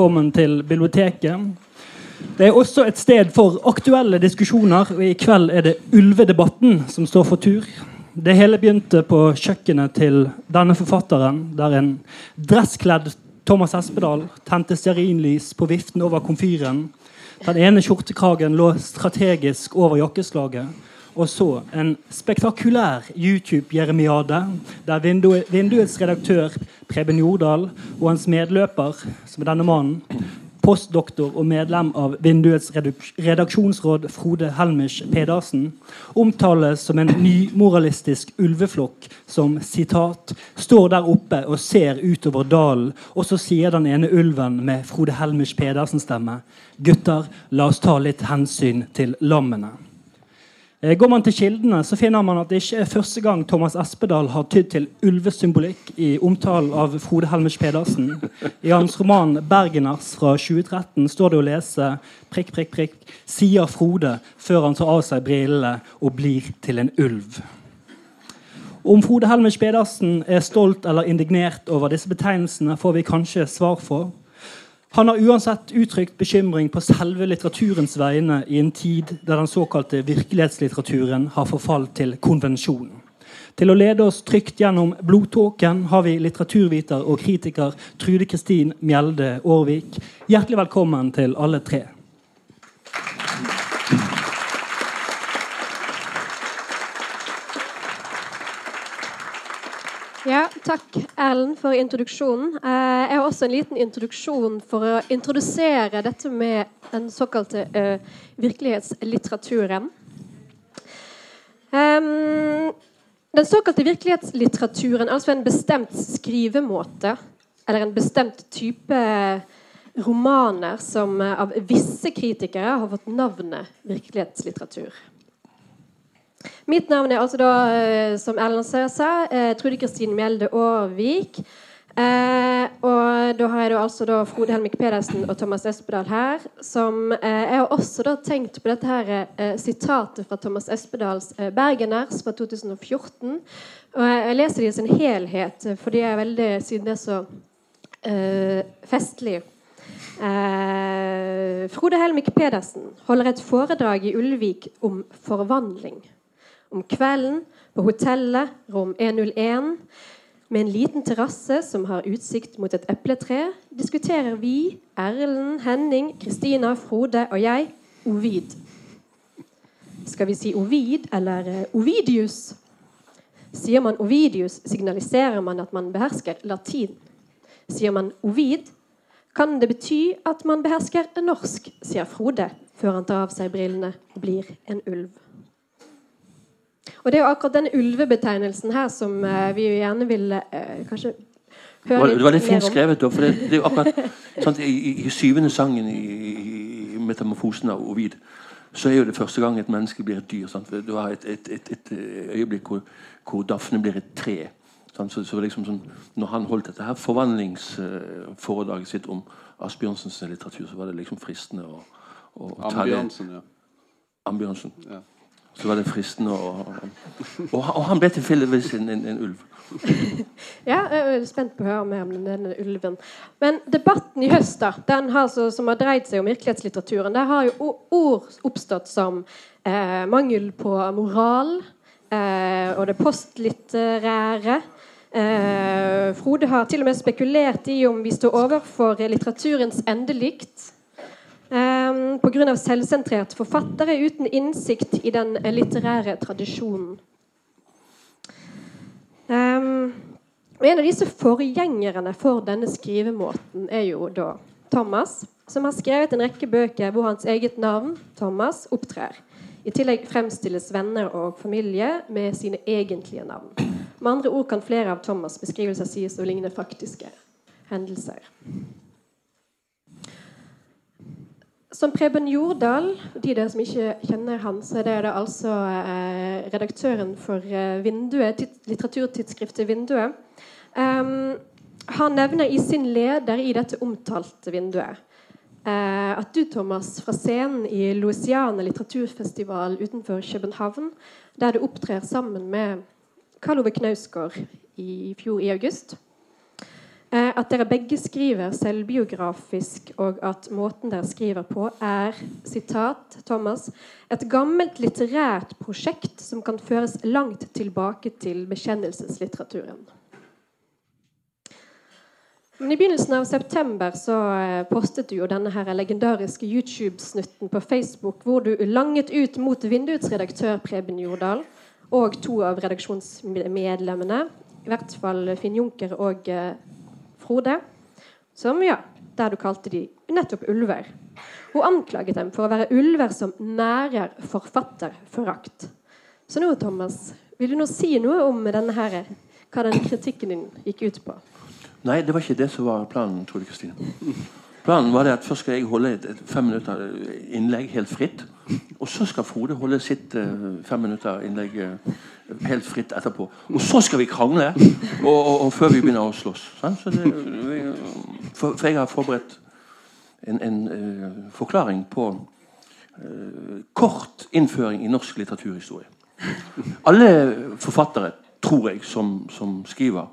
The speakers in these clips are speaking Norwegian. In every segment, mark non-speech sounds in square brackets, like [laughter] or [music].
velkommen til biblioteket. Det er også et sted for aktuelle diskusjoner, og i kveld er det ulvedebatten som står for tur. Det hele begynte på kjøkkenet til denne forfatteren, der en dresskledd Thomas Espedal tente stearinlys på viften over komfyren. Den ene skjortekragen lå strategisk over jakkeslaget. Og så en spektakulær YouTube-jeremiade der Vinduets redaktør Preben Jordal og hans medløper, som er denne mannen, postdoktor og medlem av Vinduets redaksjonsråd Frode Helmisch Pedersen, omtales som en nymoralistisk ulveflokk som sitat, 'står der oppe og ser utover dalen', og så sier den ene ulven med Frode Helmisch Pedersen-stemme 'Gutter, la oss ta litt hensyn til lammene'. Eh, går man til kildene, så finner man at det ikke er første gang Thomas Espedal har tydd til ulvesymbolikk i omtalen av Frode Helmers Pedersen. I hans roman 'Bergeners' fra 2013 står det å lese prikk, prikk, prikk, sier Frode før han tar av seg brillene og blir til en ulv. Om Frode Helmers Pedersen er stolt eller indignert over disse betegnelsene, får vi kanskje svar for. Han har uansett uttrykt bekymring på selve litteraturens vegne i en tid der den såkalte virkelighetslitteraturen har forfalt til konvensjon. Til å lede oss trygt gjennom blodtåken har vi litteraturviter og kritiker Trude Kristin Mjelde Aarvik. Hjertelig velkommen til alle tre. Ja, takk Erlend, for introduksjonen. Eh, jeg har også en liten introduksjon for å introdusere dette med den såkalte uh, virkelighetslitteraturen. Um, den såkalte virkelighetslitteraturen, altså en bestemt skrivemåte, eller en bestemt type romaner som av visse kritikere har fått navnet virkelighetslitteratur. Mitt navn er altså da, eh, som Ellen sa, eh, Trude Kristin Mjelde Aarvik. Eh, og da har jeg da altså da Frode Helmik Pedersen og Thomas Espedal her. Som, jeg har også da tenkt på dette her sitatet fra Thomas Espedals 'Bergeners' fra 2014. Og jeg, leser det i sin helhet, fordi jeg er veldig, siden det er så festlig. Frode Helmik Pedersen holder et foredrag i Ulvik om forvandling om kvelden på hotellet rom 101 med en liten terrasse som har utsikt mot et epletre, diskuterer vi, Erlend, Henning, Kristina, Frode og jeg Ovid. Skal vi si Ovid eller eh, Ovidius? Sier man Ovidius, signaliserer man at man behersker latin. Sier man Ovid, kan det bety at man behersker norsk, sier Frode før han tar av seg brillene og blir en ulv. Og Det er jo akkurat denne ulvebetegnelsen her som uh, vi gjerne vil uh, kanskje høre litt mer om. Det var litt fint skrevet, da. For det, det er jo akkurat sant, i, i, syvende sangen i, i 'Metamorfosen av Ovid' så er jo det første gang et menneske blir et dyr. Sant? Du har et, et, et, et øyeblikk hvor, hvor, Dafne blir et tre. Så, så liksom sånn, når han holdt dette her forvandlingsforedraget sitt om Asbjørnsens litteratur, så var det liksom fristende å, å Ambjørnsen, ja. Ambjørnsen. Ja så var det fristende å Og, og han ble tilfeldigvis en, en, en ulv. [laughs] ja, jeg er spent på å høre mer om denne ulven. Men debatten i høst da, den har så, som har dreid seg om virkelighetslitteraturen, der har jo ord oppstått som eh, mangel på moral eh, og det postlitterære. Eh, Frode har til og med spekulert i om vi står overfor litteraturens endelikt. Um, Pga. selvsentrerte forfattere uten innsikt i den litterære tradisjonen. Um, og En av disse forgjengerne for denne skrivemåten er jo da Thomas, som har skrevet en rekke bøker hvor hans eget navn, Thomas, opptrer. I tillegg fremstilles venner og familie med sine egentlige navn. Med andre ord kan flere av Thomas' beskrivelser sies å ligne faktiske hendelser. Som Preben Jordal, de der som ikke kjenner han, så er det, det altså eh, redaktøren for eh, Vinduet, litteraturtidsskriftet Vinduet. Um, han nevner i sin leder i dette omtalte vinduet eh, at du, Thomas, fra scenen i Louisiana litteraturfestival utenfor København, der du opptrer sammen med Karl Ove Knausgård i fjor i august at dere begge skriver selvbiografisk, og at måten dere skriver på, er sitat Thomas, et gammelt litterært prosjekt som kan føres langt tilbake til bekjennelseslitteraturen. Men I begynnelsen av september så eh, postet du jo denne her legendariske YouTube-snutten på Facebook hvor du langet ut mot vinduets redaktør Preben Jordal og to av redaksjonsmedlemmene, i hvert fall Finn Junker og Frode, som ja, der du kalte de nettopp ulver. Hun anklaget dem for å være ulver som nærer forfatterforakt. Så nå, Thomas, vil du nå si noe om denne her, hva den kritikken din gikk ut på? Nei, det var ikke det som var planen, Trude Kristine. Planen var det at først skal jeg holde et, fem minutter innlegg helt fritt. Og så skal Frode holde sitt uh, fem minutter innlegg uh, helt fritt etterpå. Og så skal vi krangle! Og, og, og før vi begynner å slåss. Det, vi, for, for, jeg har forberedt en, en uh, forklaring på kort innføring i norsk litteraturhistorie. Alle forfattere, tror jeg, som, som skriver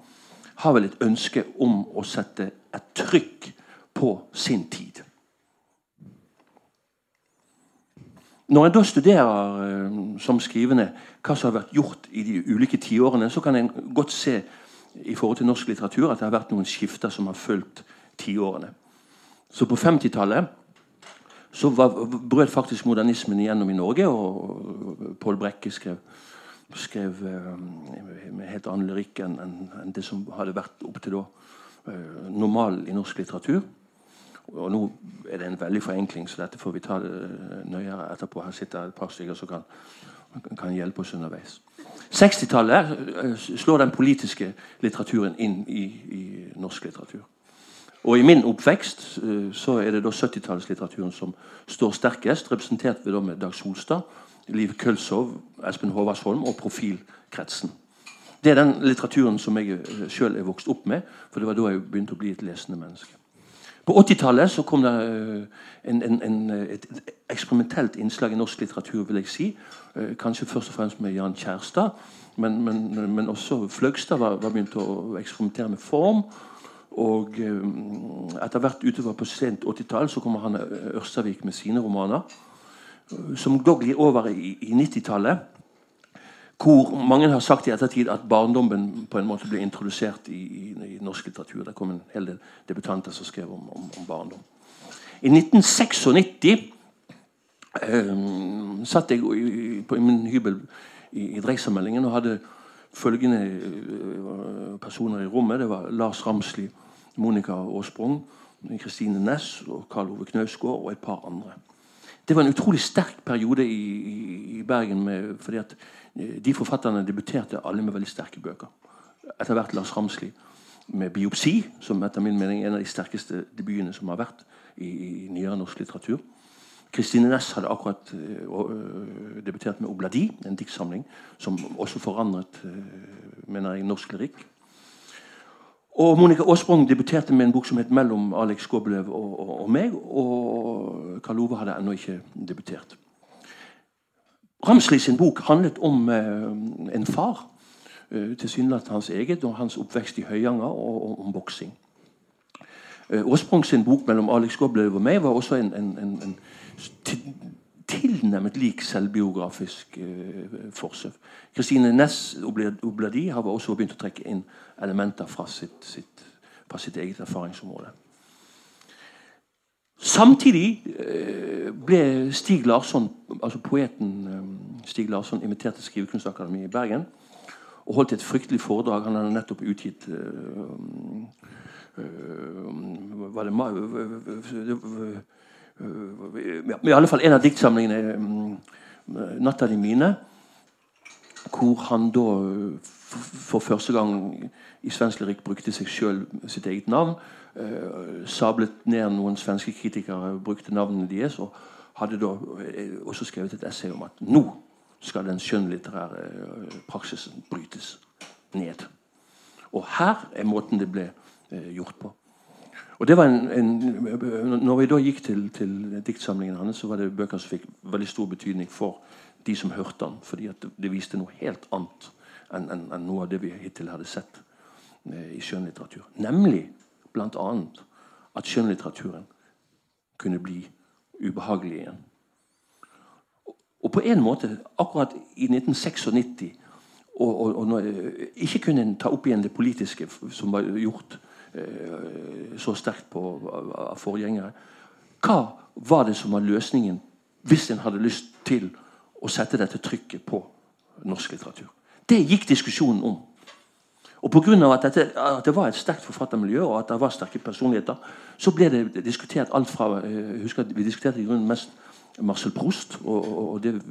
har vel et ønske om å sette et trykk på sin tid. Når en da studerer eh, som skrivende hva som har vært gjort i de ulike tiårene, så kan en godt se i forhold til norsk litteratur at det har vært noen skifter som har fulgt tiårene. Så på 50-tallet så brøt faktisk modernismen igjennom i Norge, og Pål Brekke skrev skrev eh, med helt annen lyrikk enn en det som hadde vært opp til da eh, normal i norsk litteratur. Og nå er det en veldig forenkling, så dette får vi ta det eh, nøyere etterpå. Her sitter et par stykker som kan, kan hjelpe oss underveis. 60-tallet slår den politiske litteraturen inn i, i, norsk litteratur. Og i min oppvekst så er det da 70-tallslitteraturen som står sterkest, representert ved da med Dag Solstad Liv Kølsov, Espen Håvardsholm og Profilkretsen. Det er den litteraturen som jeg eh, sjøl er vokst opp med, for det var da jeg begynte å bli et lesende menneske. På 80-tallet så kom det eh, en, en, en, et eksperimentelt innslag i norsk litteratur, vil jeg si. Eh, kanskje først og fremst med Jan Kjærstad, men, men, men også Fløgstad var, var begynt å eksperimentere med form. Og etter hvert utover på sent 80-tall så kommer Hanne Ørstavik med sine romaner som da glir over i, i 90-tallet. Hvor mange har sagt i ettertid at barndommen på en måte ble introdusert i, i, i norsk litteratur. Det kom en hel del debutanter som skrev om, om, om barndom. I 1996 um, satt jeg i, på min hybel i, i Dreisermeldingen og hadde følgende uh, personer i rommet. Det var Lars Ramsli, Monica Aasprung, Kristine Næss og Karl Ove Knausgård og et par andre. Det var en utrolig sterk periode i, i, Bergen. Med, fordi at eh, De forfatterne debuterte alle med veldig sterke bøker. Etter hvert Lars Ramsli med 'Biopsi', som etter min mening er en av de sterkeste debutene som har vært i, i nyere norsk litteratur. Kristine Næss hadde akkurat uh, debutert med 'Obladi', en diktsamling som også forandret uh, mener jeg, norsk lyrikk. Og Monica Aasprung debuterte med en bok som het 'Mellom Alex Skåbeløv og, og, og, meg'. Og Karl Ove hadde ennå ikke debutert. Ramsli sin bok handlet om eh, en far, eh, tilsynelatende hans eget, og hans oppvekst i Høyanger, og, om boksing. Eh, Aasprung sin bok 'Mellom Alex Goblev og meg' var også en, en, en, en tilnærmet lik selvbiografisk eh, forsøk. Kristine Næss Obladi har også begynt å trekke inn elementer fra sitt, sitt, fra sitt eget erfaringsområde. Samtidig eh, ble Stig Larsson, altså poeten eh, Stig Larsson invitert til Skrivekunstakademiet i Bergen og holdt et fryktelig foredrag. Han hadde nettopp utgitt uh, var det, i alle fall en av diktsamlingene, 'Natta de mine', hvor han da for første gang i svensk lyrikk brukte seg sjøl sitt eget navn. Eh, sablet ned noen svenske kritikere, brukte navnene deres, og hadde da uh, også skrevet et essay om at nå skal den skjønnlitterære uh, praksisen brytes ned. Og her er måten det ble gjort på. Og det var en, en, når vi da gikk til, til diktsamlingen hans, så var det bøker som fikk veldig stor betydning for de som hørte han, fordi det, viste noe helt annet enn en, noe av det vi hittil hadde sett eh, i skjønnlitteratur. Nemlig bl.a. at skjønnlitteraturen kunne bli ubehagelig igjen. Og på en måte, akkurat i 1996 og, og, og når, ikke kunne en ta opp igjen det politiske som var gjort eh, så sterkt på av forgjengere. Hva var det som var løsningen hvis en hadde lyst til å sette dette trykket på norsk litteratur? Det gikk diskusjonen om. Og Pga. At, dette, at det var et sterkt forfattermiljø og at det var sterke personligheter, så ble det diskutert alt fra jeg husker at Vi diskuterte i grunnen mest Marcel Proust, og, og det,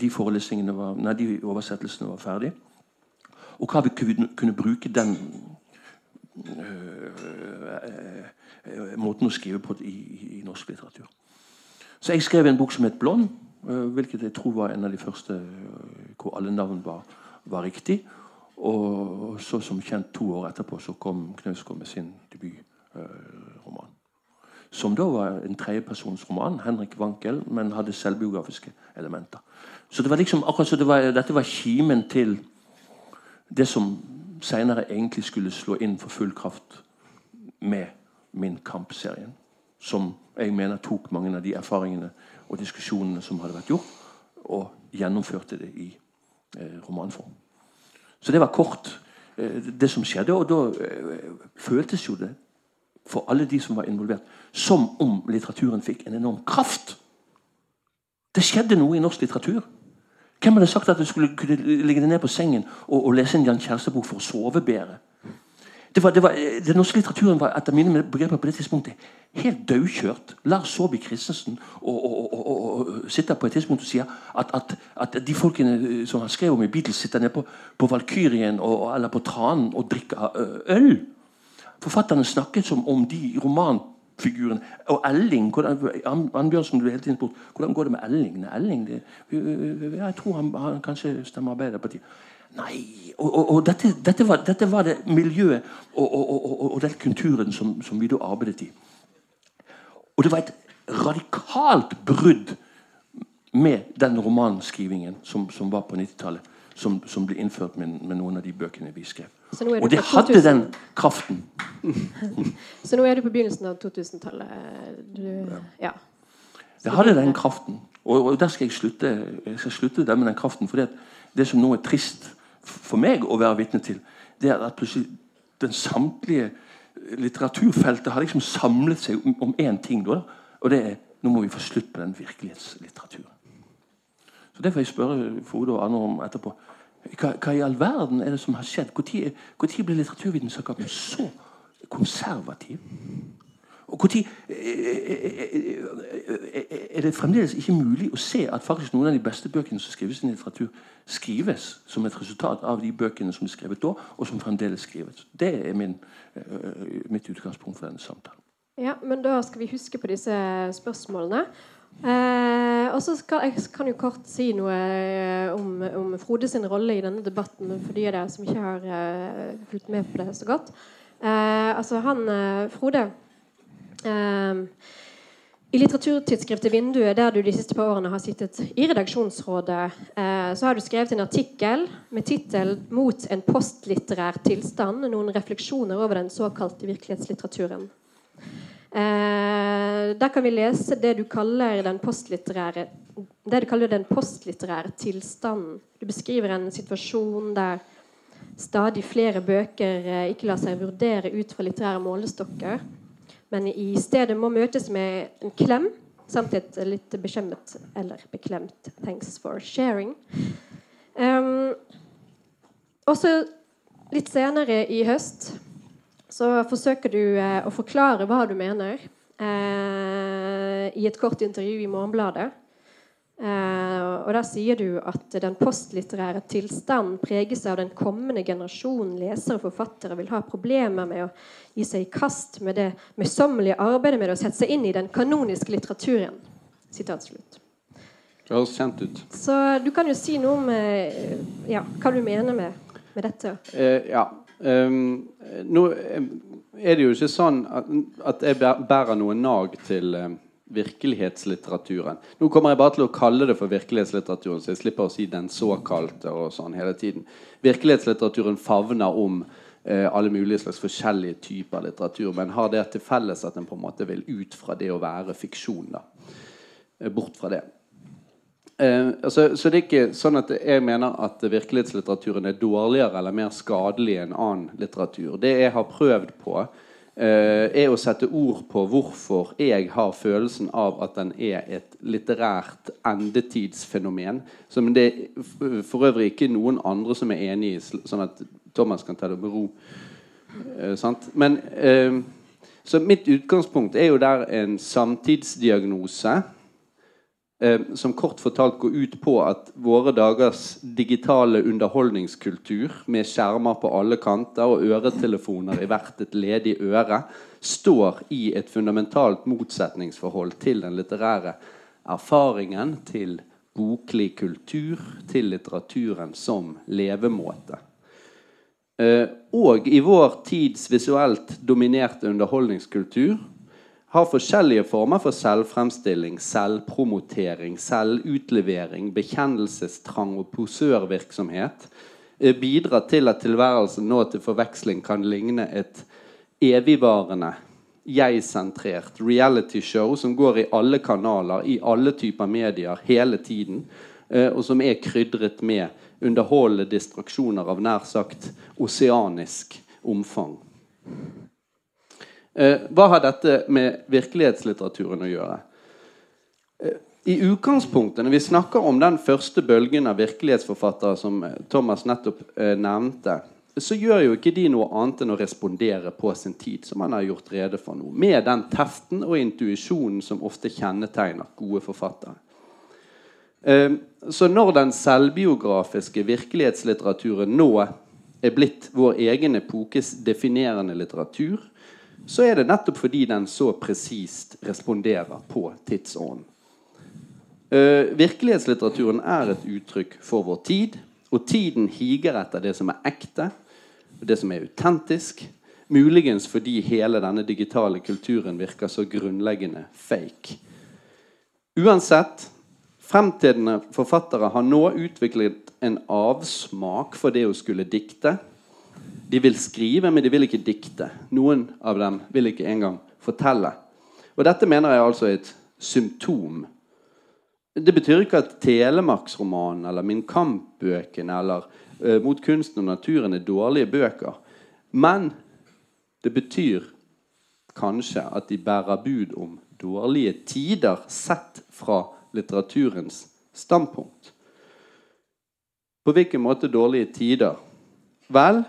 de forelesningene var, nei, de oversettelsene var ferdige. Og hva vi kunne, bruke den øh, øh, måten å skrive på i, i, norsk litteratur. Så jeg skrev en bok som het 'Blond', øh, hvilket jeg tror var en av de første hvor alle navn var, var riktig. Og så som kjent to år etterpå så kom Knausgård med sin debutroman. Som da var en tredjepersonsroman, Henrik Wankel, men hadde selvbiografiske elementer. Så det var liksom akkurat så det var, Dette var kimen til det som seinere egentlig skulle slå inn for full kraft med Min kamp-serien. Som jeg mener tok mange av de erfaringene og diskusjonene som hadde vært gjort, og gjennomførte det i eh, romanform. Så det var kort, eh, det som skjedde. Og da eh, føltes jo det for alle de som var involvert, som om litteraturen fikk en enorm kraft. Det skjedde noe i norsk litteratur. Hvem hadde sagt at du skulle kunne ligge ned på sengen og, og lese en Jan Kjærstad-bok for å sove bedre? Det var, det var, den norske litteraturen var etter mine begreper på det tidspunktet helt daukjørt. Lars Saabye Christensen og, og, og, sitter på et tidspunkt og sier at, at, at, de folkene som han skrev om i Beatles, sitter nede på, på Valkyrien eller på Tranen og drikker øl. Forfatterne snakket som om de romanfigurene Og Elling Annbjørnsen ble hele tiden spurt hvordan går det med Elling. Elling det, jeg tror han, han kanskje stemmer Arbeiderpartiet. Nei Og, og, og dette, dette, var, dette, var, det miljøet og, den kulturen som, som, vi da arbeidet i. Og det var et radikalt brudd med den romanskrivingen som, som var på 90-tallet, som, som, ble innført med, med noen av de bøkene vi skrev. Og det hadde den kraften. så nå er du [laughs] på begynnelsen av 2000-tallet? Ja. Det hadde den kraften. Og, og der skal jeg slutte jeg skal slutte der med den kraften. For det, det som nå er trist for meg å være vitne til, det er at plutselig den samtlige litteraturfeltet har liksom samlet seg om én ting. Da, og det er nå må vi få slutt på den virkelighetslitteraturen. Så Det får jeg spørre Frode og andre om etterpå. Hva, hva, i all verden er det som har skjedd? Når ble litteraturvitenskapen så konservativ? Og når er det fremdeles ikke mulig å se at faktisk noen av de beste bøkene som skrives i litteratur, skrives som et resultat av de bøkene som er skrevet da, og som fremdeles skrives? Det er min, mitt utgangspunkt for denne samtalen. Ja, men da skal vi huske på disse spørsmålene. Eh, og så jeg kan jo kort si noe eh, om, om Frode sin rolle i denne debatten for de av dere som ikke har eh, fulgt med på det så godt. Eh, altså han eh, Frode eh, i litteraturtidsskriftet Vinduet, der du de siste par årene har sittet i redaksjonsrådet, så har du skrevet en artikkel med tittel 'Mot en postlitterær tilstand'. Noen refleksjoner over den såkalte virkelighetslitteraturen. Eh, der kan vi lese det du kaller den postlitterære det du kaller den postlitterære tilstanden. Du beskriver en situasjon der stadig flere bøker eh, ikke lar seg vurdere ut fra litterære målestokker, men i stedet må møtes med en klem samt et litt bekjemmet eller beklemt 'thanks for sharing'. Um, også litt senere i høst så forsøker du eh, å forklare hva du mener eh, i et kort intervju i Morgenbladet. Eh, og Der sier du at den postlitterære tilstanden preges av den kommende generasjonen lesere og forfattere vil ha problemer med å gi seg i kast med det møysommelige arbeidet med å sette seg inn i den kanoniske litteraturen. Sitat slutt. Så du kan jo si noe om eh, ja, hva du mener med, med dette. Eh, ja, Um, nå er det jo ikke sånn at, at jeg bærer noe nag til virkelighetslitteraturen. Nå kommer jeg bare til å kalle det for virkelighetslitteraturen, så jeg slipper å si den såkalte og sånn hele tiden. Virkelighetslitteraturen favner om eh, alle mulige slags forskjellige typer litteratur, men har det til felles at en på en måte vil ut fra det å være fiksjon. da, eh, Bort fra det. Eh, altså, så det er ikke sånn at jeg mener at virkelighetslitteraturen er dårligere eller mer skadelig enn annen litteratur. Det jeg har prøvd på, er å sette ord på hvorfor jeg har følelsen av at den er et litterært endetidsfenomen. Som det for øvrig ikke noen andre som er enig i, sånn at Thomas kan ta det med ro. Eh? Men eh, Så mitt utgangspunkt er jo der en samtidsdiagnose eh, som kort fortalt går ut på at våre dagers digitale underholdningskultur med skjermer på alle kanter og øretelefoner i hvert et ledig øre står i et fundamentalt motsetningsforhold til den litterære erfaringen, til boklig kultur, til litteraturen som levemåte. Eh, og i vår tids visuelt dominerte underholdningskultur har forskjellige former for selvfremstilling, selvpromotering, selvutlevering, bekjennelsestrang og posørvirksomhet bidrar til at tilværelsen nå til forveksling kan ligne et evigvarende, jeg-sentrert reality-show som går i alle kanaler, i alle typer medier, hele tiden, eh, og som er krydret med underholdende distraksjoner av nær sagt oseanisk omfang. Eh, hva har dette med virkelighetslitteraturen å gjøre? Eh, I utgangspunktet, når vi snakker om den første bølgen av virkelighetsforfattere som eh, Thomas nettopp nevnte, så gjør jo ikke de noe annet enn å respondere på sin tid, som han har gjort rede for nå, med den teften og intuisjonen som ofte kjennetegner gode forfattere. Så når den selvbiografiske virkelighetslitteraturen nå er blitt vår egen epokes definerende litteratur, så er det nettopp fordi den så presist responderer på tidsånden. Uh, virkelighetslitteraturen er et uttrykk for vår tid, og tiden higer etter det som er ekte, det som er autentisk. Muligens fordi hele denne digitale kulturen virker så grunnleggende fake. Uansett, fremtidende forfattere har nå utviklet en avsmak for det å skulle dikte. De vil skrive, men de vil ikke dikte. Noen av dem vil ikke engang fortelle. Og dette mener jeg altså er et symptom. Det betyr ikke at Telemarksromanen eller Min Kamp-bøkene eller uh, Mot kunsten og naturen er dårlige bøker. Men det betyr kanskje at de bærer bud om dårlige tider sett fra litteraturens standpunkt. På hvilken måte dårlige tider? Vel,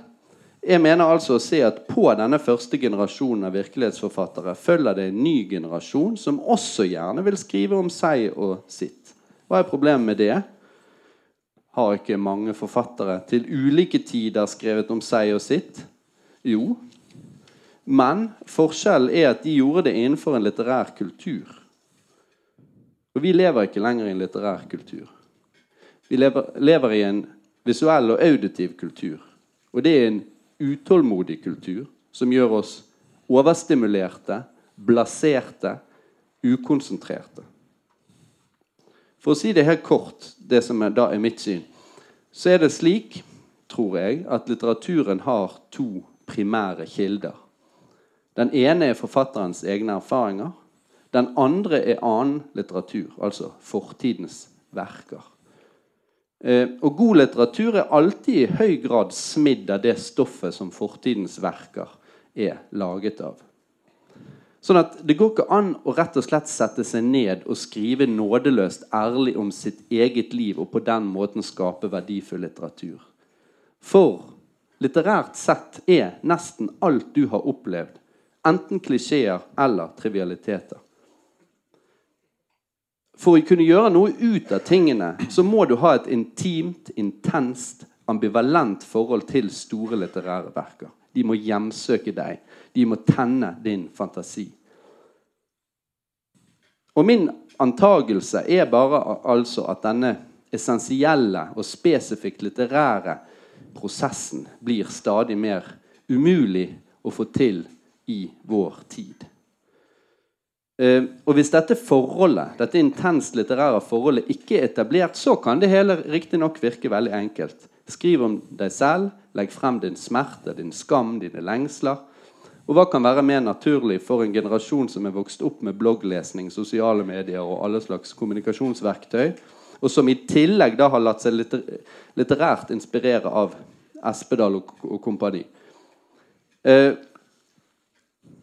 jeg mener altså å se at på denne første generasjonen av virkelighetsforfattere følger det en ny generasjon som også gjerne vil skrive om seg og sitt. Hva er problemet med det? Har ikke mange forfattere til ulike tider skrevet om seg og sitt? Jo. Men forskjellen er at de gjorde det innenfor en litterær kultur. Og vi lever ikke lenger i en litterær kultur. Vi lever, lever i en visuell og auditiv kultur. Og det er en utålmodig kultur som gjør oss overstimulerte, blaserte, ukonsentrerte. For å si det helt kort, det som er, da er mitt syn, så er det slik, tror jeg, at litteraturen har to primære kilder. Den ene er forfatterens egne erfaringer. Den andre er annen litteratur, altså fortidens verker. Eh, og god litteratur er alltid i høy grad smidd av det stoffet som fortidens verker er laget av. Sånn at Det går ikke an å rett og slett sette seg ned og skrive nådeløst ærlig om sitt eget liv og på den måten skape verdifull litteratur. For litterært sett er nesten alt du har opplevd, enten klisjeer eller trivialiteter. For å kunne gjøre noe ut av tingene, så må du ha et intimt, intenst, ambivalent forhold til store litterære verker. De må hjemsøke deg. De må tenne din fantasi. Og min antagelse er bare altså at denne essensielle og spesifikt litterære prosessen blir stadig mer umulig å få til i vår tid. Uh, og Hvis dette forholdet, dette intenst litterære forholdet ikke er etablert, så kan det hele riktignok virke veldig enkelt. Skriv om deg selv. Legg frem din smerte, din skam, dine lengsler. Og hva kan være mer naturlig for en generasjon som er vokst opp med blogglesning, sosiale medier og alle slags kommunikasjonsverktøy, og som i tillegg da har latt seg litter litterært inspirere av Espedal og, og kompani? Eh,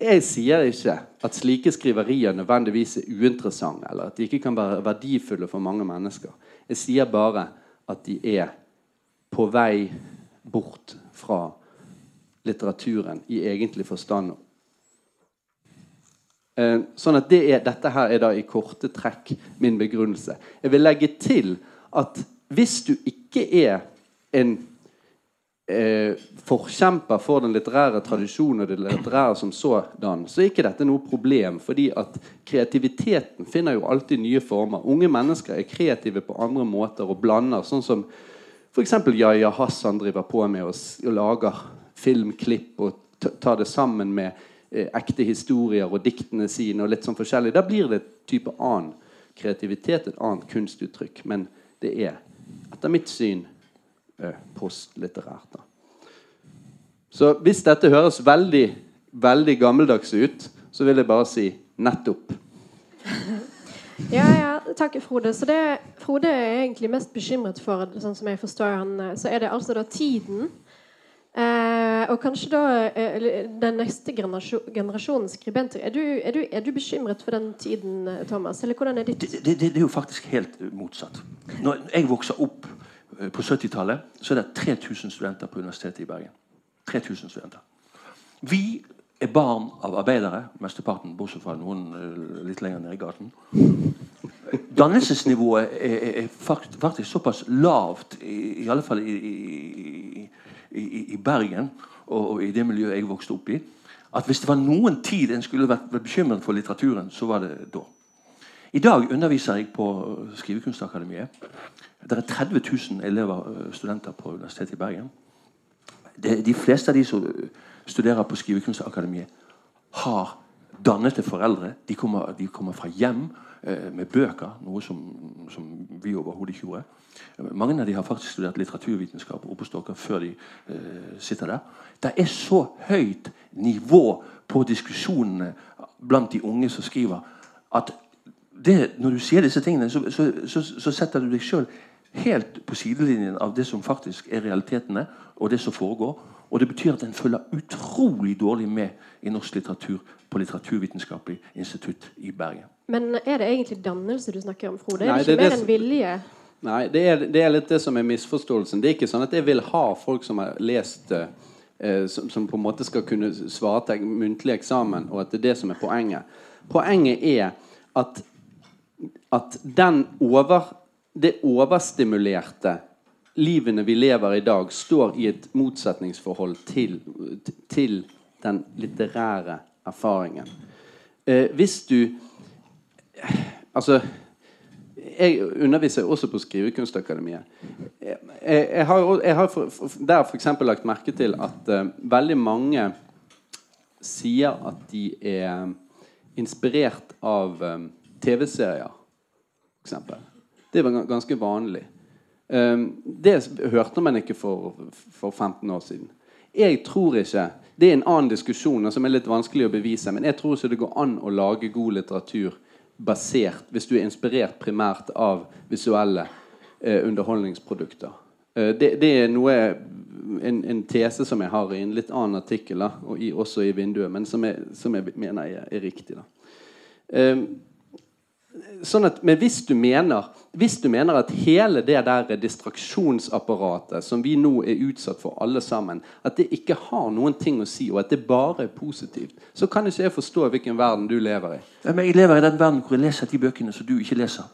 jeg sier ikke at slike skriverier nødvendigvis er uinteressante, eller at de ikke kan være verdifulle for mange mennesker. Jeg sier bare at de er på vei bort fra litteraturen i egentlig forstand. Eh, sånn at det er, Dette her er da i korte trekk min begrunnelse. Jeg vil legge til at hvis du ikke er en eh, forkjemper for den litterære tradisjonen og det litterære som sådan, så er ikke dette noe problem. fordi at kreativiteten finner jo alltid nye former. Unge mennesker er kreative på andre måter og blander. Sånn som f.eks. Yahya Hassan driver på med og, og lager filmklipp og tar det sammen med eh, ekte historier og diktene sine. og litt sånn forskjellig. Da blir det et type annen kreativitet, et annet kunstuttrykk. Men det er etter mitt syn postlitterært. da. Så hvis dette høres veldig, veldig gammeldags ut, så vil jeg bare si nettopp. [laughs] Ja, ja, takk, Frode. Så det Frode er egentlig mest bekymret for, sånn som jeg forstår han, eh, så er det altså da tiden. Eh, og kanskje da eh, den neste generasjon, generasjonen skribenter. Er du, er, du, er du, bekymret for den tiden, eh, Thomas? Eller hvordan er ditt det, det, det er jo faktisk helt motsatt. Når jeg vokser opp eh, på 70-tallet, så er det 3000 studenter på Universitetet i Bergen. 3000 studenter. Vi er barn av arbeidere, mesteparten, bortsett fra noen litt lenger nede i gaten. Dannelsesnivået er, er, faktisk såpass lavt, i, i alle fall i, i, i Bergen og, og, i det miljøet jeg vokste opp i, at hvis det var noen tid en skulle vært bekymret for litteraturen, så var det da. I dag underviser jeg på Skrivekunstakademiet. Det er 30 000 elever, studenter på Universitetet i Bergen. De fleste av de som studerer på Skrivekunstakademiet, har dannede foreldre. De kommer, de kommer fra hjem eh, med bøker, noe som, som vi overhodet ikke gjorde. Mange av de har faktisk studert litteraturvitenskap oppe på Stokka før de eh, sitter der. Det er så høyt nivå på diskusjonene blant de unge som skriver, at det, når du sier disse tingene, så, så, så, så setter du deg sjøl helt på sidelinjen av det som faktisk er realitetene, og det som foregår. Og det betyr at en følger utrolig dårlig med i norsk litteratur på Litteraturvitenskapelig institutt i Bergen. Men er det egentlig dannelse du snakker om, Frode? Er det ikke mer enn vilje? Nei, det er, det er, litt det som er misforståelsen. Det er ikke sånn at jeg vil ha folk som har lest eh, som, som, på en måte skal kunne svare til muntlig eksamen, og at det er det som er poenget. Poenget er at, at over, det overstimulerte livene vi lever i dag, står i et motsetningsforhold til, til den litterære erfaringen. Eh, hvis du Altså Jeg underviser også på Skrivekunstakademiet. Jeg, jeg, har, jeg har for, for, der f.eks. lagt merke til at uh, veldig mange sier at de er inspirert av um, TV-serier, f.eks. Det var ganske vanlig. Um, det hørte man ikke for, for 15 år siden. Jeg tror ikke Det er en annen diskusjon som er litt vanskelig å bevise. Men jeg tror ikke det går an å lage god litteratur basert hvis du er inspirert primært av visuelle eh, underholdningsprodukter. Eh, det, det, er noe en, en, tese som jeg har i en litt annen artikkel, da, og i, også i vinduet, men som jeg, som jeg mener er, er riktig. da. Um, sånn at, men hvis du, mener, hvis du mener at hele det der distraksjonsapparatet som vi nå er utsatt for alle sammen, at det ikke har noen ting å si, og at det bare er positivt, så kan ikke jeg forstå hvilken verden du lever i. Ja, men jeg lever i den verden hvor jeg leser de bøkene som du ikke leser.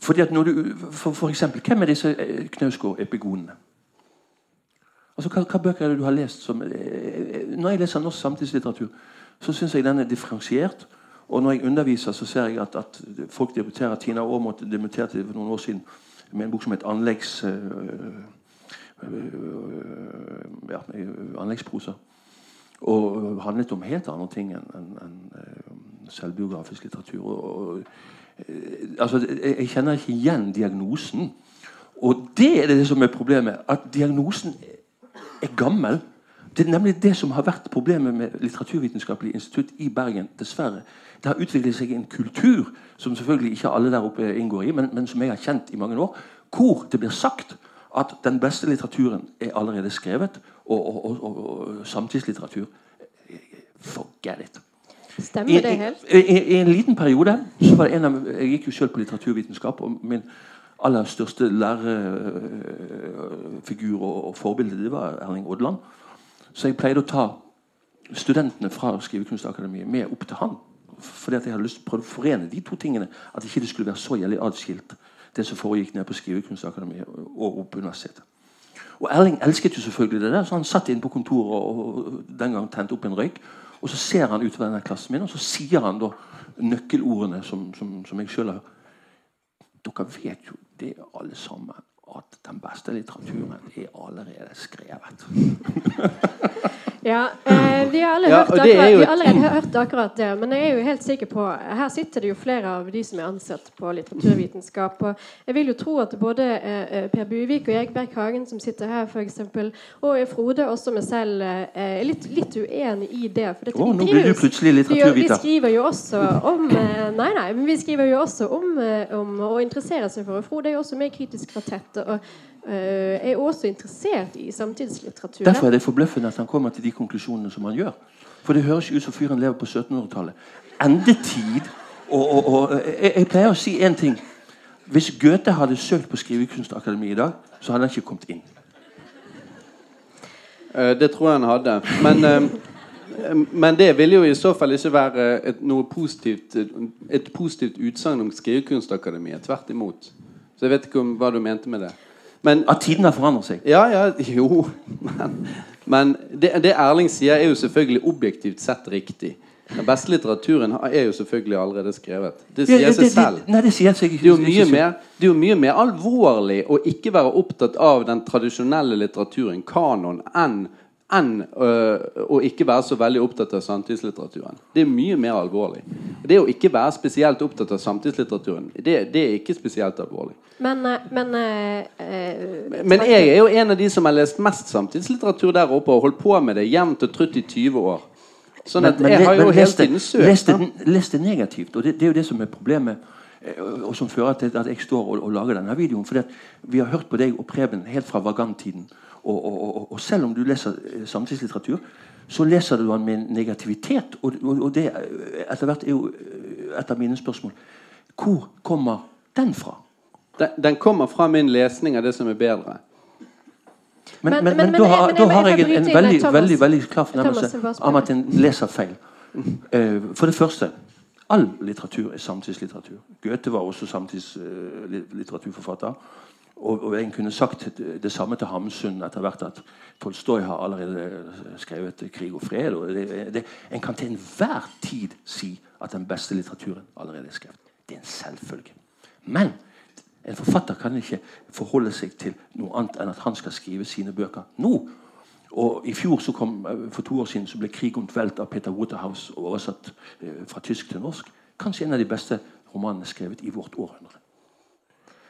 Fordi at når du, for, for eksempel, Hvem er disse eh, Knausgård-epigonene? Altså, hva, hva, bøker er det du har lest som eh, eh, Når jeg leser norsk samtidslitteratur, så syns jeg den er differensiert. Og når jeg underviser, så ser jeg at, at folk debuterer. Tina Aamodt debuterte for noen år siden med en bok som het Anleggs... Øh, ja, anleggsprosa. Og handlet om helt andre ting enn en, en, selvbiografisk litteratur. Og, altså, jeg kjenner ikke igjen diagnosen. Og det er det som er problemet. At diagnosen er gammel. Det er nemlig det som har vært problemet med Litteraturvitenskapelig institutt i Bergen. dessverre. Det har utviklet seg en kultur som selvfølgelig ikke alle der oppe inngår i, men, men som jeg har kjent i mange år, hvor det blir sagt at den beste litteraturen er allerede skrevet, og, og, og, og, samtidslitteratur Forget it. Stemmer det helt? i, i, I en liten periode så var det en av, Jeg gikk jo selv på litteraturvitenskap. og min aller største lærerfigur og, og forbilde det var Erling Odland. Så jeg pleide å ta studentene fra Skrivekunstakademiet med opp til han. Fordi at jeg hadde lyst til å forene de to tingene. At ikke det skulle være så jævlig atskilt, det som foregikk nede på Skrivekunstakademiet og på universitetet. Og Erling elsket jo selvfølgelig det der, så han satt inne på kontoret og, og den gang tente opp en røyk. Og så ser han utover denne klassen min, og så sier han da nøkkelordene som, som, som jeg sjøl har Dere vet jo det alle sammen at den beste litteraturen er allerede skrevet. [laughs] Ja, eh, vi har alle, Ja, hørt akkurat, jo vi har allerede hørt akkurat det. Men jeg er jo helt sikker på Her sitter det jo flere av de som er ansatt på litteraturvitenskap. Og jeg vil jo tro at både eh, Per Buvik og Erik Berg-Hagen, som sitter her, for eksempel, og Frode, også meg selv, eh, er litt, litt uenig i det. For dette, Å, nå blir du plutselig litteraturviter. vi skriver jo også om eh, Nei, nei, men vi skriver jo også om, eh, om å interessere seg for og Frode er jo også med i Kritisk kvartett. Og eh, er også interessert i samtidslitteratur. Derfor er det forbløffende at han kommer til de konklusjonene som han gjør. For det høres ut som fyren lever på 1700-tallet. Endetid og, og, og jeg, jeg pleier å si én ting. Hvis Goethe hadde søkt på Skrivekunstakademiet i dag, så hadde han ikke kommet inn. Eh, Det tror jeg han hadde. Men, eh, men det vil jo i så fall ikke være et, noe positivt, et positivt utsagn om Skrivekunstakademiet. Tvert imot. Så jeg vet ikke om hva du mente med det. Men At tiden har forandret seg. Ja, ja, jo Men, men det, det Erling sier, er jo selvfølgelig objektivt sett riktig. Den beste litteraturen er jo selvfølgelig allerede skrevet. Det Ja, sier det- seg det- selv. Nei, det sier seg Det er, jo mye mer, det er jo mye mer alvorlig å ikke være opptatt av den tradisjonelle litteraturen, kanon, enn enn øh, å ikke være så veldig opptatt av samtidslitteraturen. Det er mye mer alvorlig. Det å ikke være spesielt opptatt av samtidslitteraturen, det, det er ikke spesielt alvorlig. Men, eh, men eh, eh, Men jeg er jo en av de som har lest mest samtidslitteratur der oppe, og holdt på med det jevnt og trutt i 20 år. Sånn at jeg har jo men hele tiden søkt. Les det, negativt. Og det, det er jo det som er problemet, og som fører til at jeg står og, og lager denne videoen. For vi har hørt på deg og Preben helt fra Vagant-tiden. Og, og, og, og selv om du leser eh, samtidslitteratur, så leser du den med negativitet. Og, og, og det eh, etter hvert er jo eh, et av mine spørsmål. Hvor kommer den fra? Den, den kommer fra min lesning av det som er bedre. Men, Men- men, men, da har, men da har jeg jeg en, en veldig, Thomas. veldig, veldig klar fornemmelse om at en leser feil. Eh, For det første all litteratur er samtidslitteratur. Goethe var også samtidslitteraturforfatter. Og, og en kunne sagt det, samme til Hamsun etter hvert at Tolstoy har allerede skrevet 'Krig og fred'. Og det, det, en kan til enhver tid si at den beste litteraturen allerede er skrevet. Det er en selvfølge. Men en forfatter kan ikke forholde seg til noe annet enn at han skal skrive sine bøker nå. Og I fjor så kom, eh, for to år siden så ble 'Krig und Welt' av Peter Waterhouse oversatt eh, fra tysk til norsk. Kanskje en av de beste romanene skrevet i vårt århundre.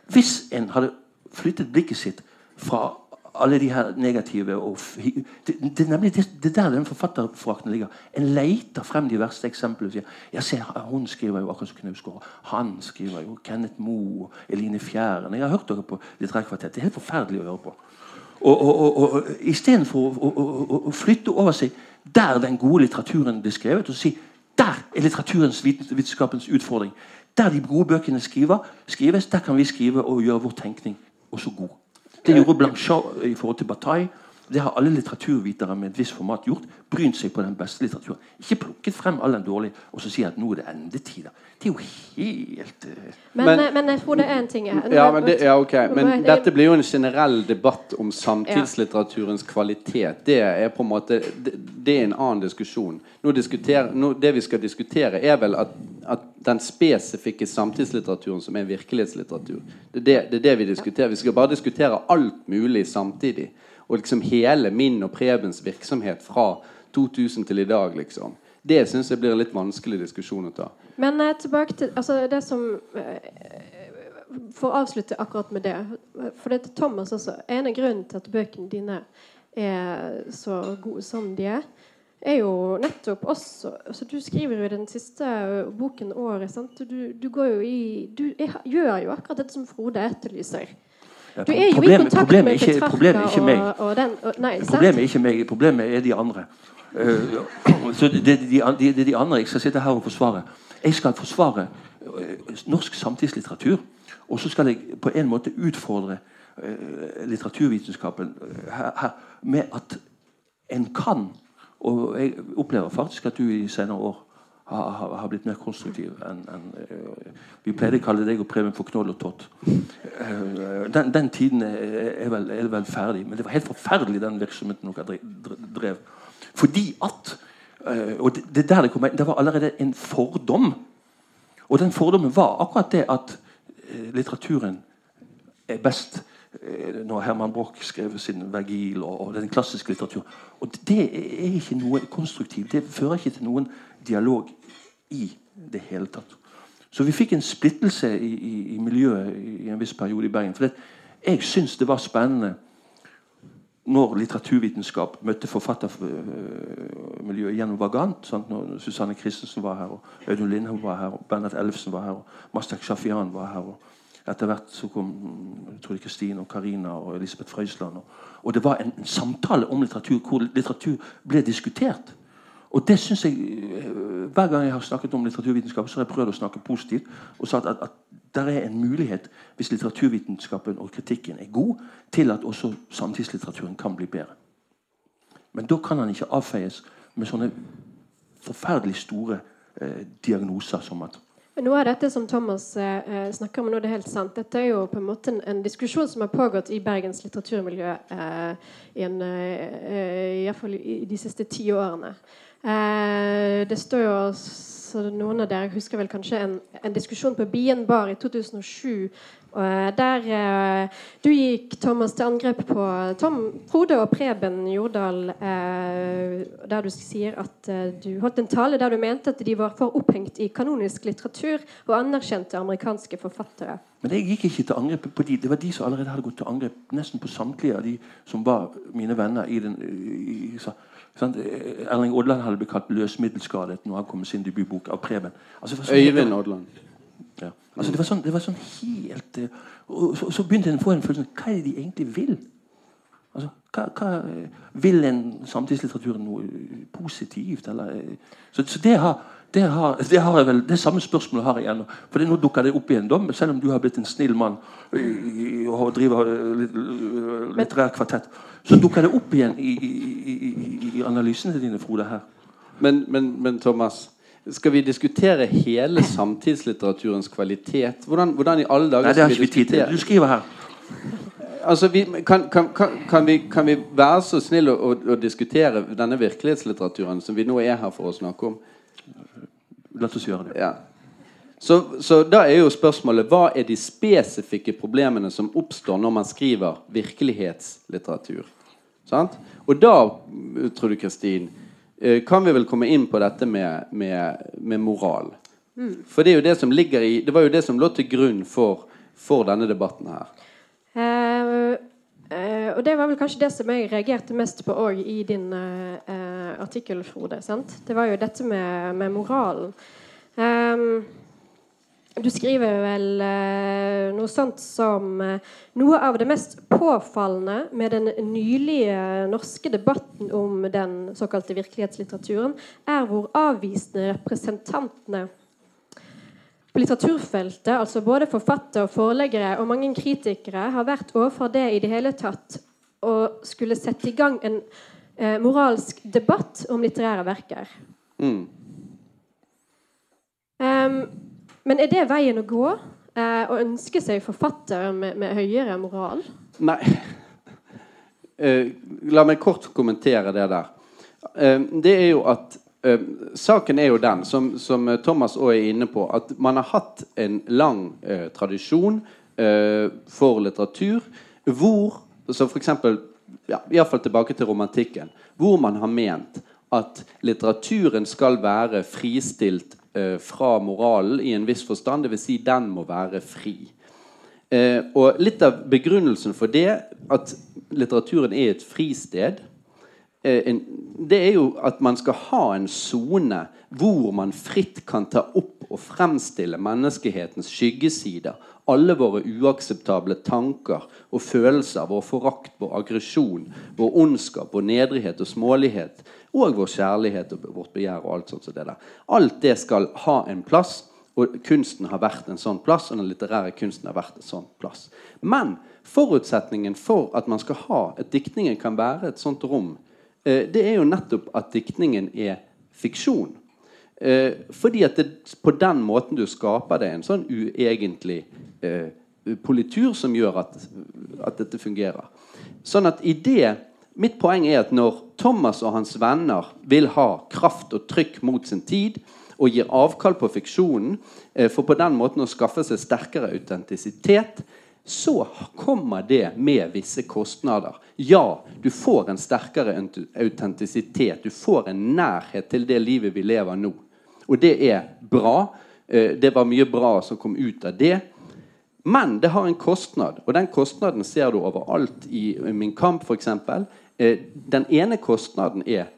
Hvis en hadde flyttet blikket sitt fra alle de her negative det, det er nemlig det, det er der den forfatterforakten ligger. En leter frem de verste eksemplene sier ja, se, hun skriver jo akkurat som Knausgård. Han skriver jo Kenneth Moe Eline Fjæren. Jeg har hørt dere på Litterærkvartett. Det er helt forferdelig å høre på. Og, og, og, og Istedenfor å, å, å flytte over seg der den gode litteraturen blir skrevet, og si der er litteraturens vitenskapens utfordring. Der de gode bøkene skriver, skrives, der kan vi skrive og gjøre vår tenkning også god. Det gjorde Blanchard i forhold til Bataille. Det har alle litteraturvitere med et visst format gjort. Brynt seg på den beste litteraturen. Ikke plukket frem all den dårlige og så si at nå er det endetider. Det er jo helt eh, Men, Men- eh, men jeg tror det er en ting her. Ja, men, det, ja, okay. men dette blir jo en generell debatt om samtidslitteraturens kvalitet. Det er på en måte Det, det er en annen diskusjon. Nå diskuter, nå, det vi skal diskutere, er vel at, at den spesifikke samtidslitteraturen som er virkelighetslitteratur, det er det, det er det vi diskuterer. Vi skal bare diskutere alt mulig samtidig. Og liksom hele min og Prebens virksomhet fra 2000 til i dag, liksom. Det syns jeg blir en litt vanskelig diskusjon å ta. Men eh, tilbake til altså, det som eh, for å avslutte akkurat med det For det er Thomas også. En av grunnene til at bøkene dine er så gode som de er, er jo nettopp også altså Du skriver jo i den siste boken året. Du, du, går jo i Du gjør jo akkurat dette som Frode etterlyser. Du er jo i problemet- kontakt problemet med ikke- problemet er ikke meg. og, og den og, Nei. Problemet er ikke meg, problemet er de andre. Uh, så det, er de, de, de andre jeg skal sitte her og forsvare. Jeg skal forsvare eh, norsk samtidslitteratur. Og så skal jeg på en måte utfordre uh, litteraturvitenskapen her, her med at en kan Og jeg opplever faktisk at du i senere år har, har, blitt mer konstruktiv enn en, eh, Vi pleide å kalle deg og Preben for Knoll og Tott. Eh, den, den tiden er, vel, er vel ferdig. Men det var helt forferdelig, den virksomheten dere dre- dre- drev. Fordi at eh, Og det, der det kom det var allerede en fordom. Og den fordommen var akkurat det at litteraturen er best når Herman Broch skrev sin Vergil og, og den klassiske litteraturen. Og det er ikke noe konstruktivt. Det fører ikke til noen dialog i det hele tatt. Så vi fikk en splittelse i, i, i miljøet i en viss periode i Bergen. For det, jeg syns det var spennende når litteraturvitenskap møtte forfattermiljøet gjennom Vagant. Sant? Når Susanne Christensen var her, og Audun Lindholm var her, og Bernhard Ellefsen var her, og Mastak Shafian var her. og etter hvert så kom Trude Kristin og Karina og Elisabeth Frøysland. Og, og det var en, en samtale om litteratur hvor litteratur ble diskutert. Og det synes jeg, eh, Hver gang jeg har snakket om litteraturvitenskap, så har jeg prøvd å snakke positivt. Og sagt at, at det er en mulighet, hvis litteraturvitenskapen og kritikken er god, til at også samtidslitteraturen kan bli bedre. Men da kan han ikke avfeies med sånne forferdelig store eh, diagnoser som at Noe av dette som Thomas eh, snakker om nå, det er helt sant. Dette er jo på en måte en, en diskusjon som har pågått i Bergens litteraturmiljø eh, i, en, eh, i, hvert fall i de siste ti årene. Eh, det står jo så Noen av dere husker vel kanskje en, en diskusjon på Bien bar i 2007 eh, der eh, du gikk Thomas til angrep på Tom Frode og Preben Jordal, eh, der du sier at eh, du holdt en tale der du mente at de var for opphengt i kanonisk litteratur og anerkjente amerikanske forfattere. Men jeg gikk ikke til angrep på de. Det var de som allerede hadde gått til angrep nesten på samtlige av de som var mine venner i den i, i, sa- sant? Erling Odland hadde blitt kalt løsmiddelskadet når han kom med sin debutbok av Preben. Altså, Øyvind Odland. Ja. Altså, det, var sånn, det var sånn helt eh, Og så, så begynte en å få en følelse hva er det de egentlig vil? Altså, hva, hva eh, Vil en samtidslitteratur noe eh, positivt? Eller, eh, så, så det har det, har, det har jeg vel, det samme spørsmålet har jeg ennå. For det, nå dukker det opp igjen, da, selv om du har blitt en snill mann i- og driver eh, litt- eh, litterær kvartett, så dukker det opp igjen i, i, i, i, i analysene dine, Frode. her. Men, men, men Thomas, skal vi diskutere hele samtidslitteraturens kvalitet? Hvordan, hvordan i alle dager Nei, det har skal ikke vi tid til. Du skriver her. Altså, vi, kan, kan, kan, vi, kan vi være så snille å, å, diskutere denne virkelighetslitteraturen som vi nå er her for å snakke om? La oss gjøre det. Ja. Så, så da er jo spørsmålet hva er de spesifikke problemene som oppstår når man skriver virkelighetslitteratur? Sant? Og da, tror du Kristin, kan vi vel komme inn på dette med, med, med moral. For det er jo det som ligger i Det var jo det som lå til grunn for, for denne debatten her. Uh, uh, og det var vel kanskje det som jeg reagerte mest på òg i din eh, eh, artikkel, Frode. Sant? Det var jo dette med, med moralen. Ehm, du skriver vel eh, noe sånt som eh, Noe av det mest påfallende med den nylige norske debatten om den såkalte virkelighetslitteraturen, er hvor avvisende representantene på litteraturfeltet, altså både forfattere, forleggere og mange kritikere, har vært overfor det i det hele tatt å skulle sette i gang en eh, moralsk debatt om litterære verker. Mm. Ehm, men er det veien å gå? eh, å ønske seg forfattere med, med høyere moral? Nei Eh, La meg kort kommentere det der. Eh, det er jo at eh, Saken er jo den, som, som Thomas også er inne på, at man har hatt en lang eh, tradisjon eh, for litteratur hvor så for eksempel, ja, Iallfall tilbake til romantikken. Hvor man har ment at litteraturen skal være fristilt eh, fra moralen i en viss forstand. Dvs. Si den må være fri. Eh, og litt av begrunnelsen for det, at litteraturen er et fristed, eh, det er jo at man skal ha en sone hvor man fritt kan ta opp og fremstille menneskehetens skyggesider. Alle våre uakseptable tanker og følelser, vår forakt, vår aggresjon, vår ondskap, vår nedrighet og smålighet, og vår kjærlighet og vårt begjær og alt sånt som det der. Alt det skal ha en plass, og kunsten har vært en sånn plass, og den litterære kunsten har vært en sånn plass. Men forutsetningen for at man skal ha at diktningen kan være et sånt rom, eh, det er jo nettopp at diktningen er fiksjon. Eh, fordi at det på den måten du skaper deg en sånn uegentlig eh, politur som gjør at, at, dette fungerer. Sånn at i det Mitt poeng er at når Thomas og hans venner vil ha kraft og trykk mot sin tid, og gir avkall på fiksjonen eh, for på den måten å skaffe seg sterkere autentisitet, så kommer det med visse kostnader. Ja, du får en sterkere autentisitet. Du får en nærhet til det livet vi lever nå. Og det er bra. Eh, det var mye bra som kom ut av det. Men det har en kostnad, og den kostnaden ser du overalt i Min kamp f.eks. Eh, den ene kostnaden er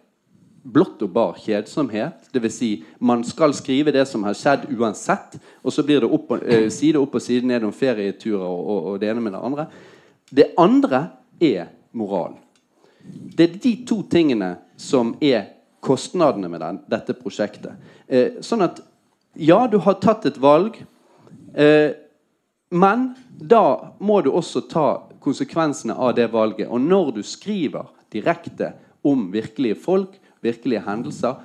blått og bar kjedsomhet. Dvs. Si, man skal skrive det som har skjedd uansett, og så blir det opp, eh, side opp og side ned om ferieturer og, og, og, det ene med det andre. Det andre er moral. Det er de to tingene som er kostnadene med den, dette prosjektet. Eh, sånn at ja, du har tatt et valg, eh, men da må du også ta konsekvensene av det valget. Og når du skriver direkte om virkelige folk, virkelige hendelser,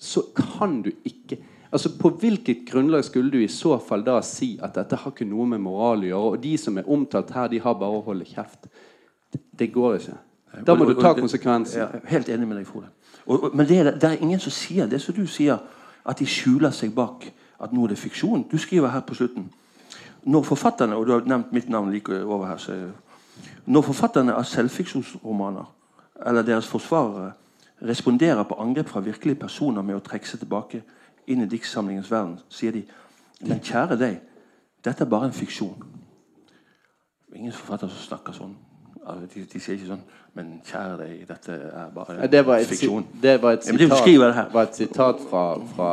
så kan du ikke Altså På hvilket grunnlag skulle du i så fall da si at dette har ikke noe med moral å gjøre, og de som er omtalt her, de har bare å holde kjeft? Det, det går ikke. Da må du ta konsekvensen. Helt enig med deg, Frode. Og, og, men det er, det er, ingen som sier det som du sier, at de skjuler seg bak at nå er det fiksjon. Du skriver her på slutten Når forfatterne og du har nevnt mitt navn like over her, så, når forfatterne av selvfiksjonsromaner eller deres forsvarere responderer på angrep fra virkelige personer med å trekke seg tilbake inn i diktsamlingens verden, sier de Men kjære deg, dette er bare en fiksjon. Ingen forfatter som snakker sånn. De, de, sier ikke sånn Men kjære deg, dette er bare det var et, fiksjon. Det var et sitat, ja, var et sitat fra, fra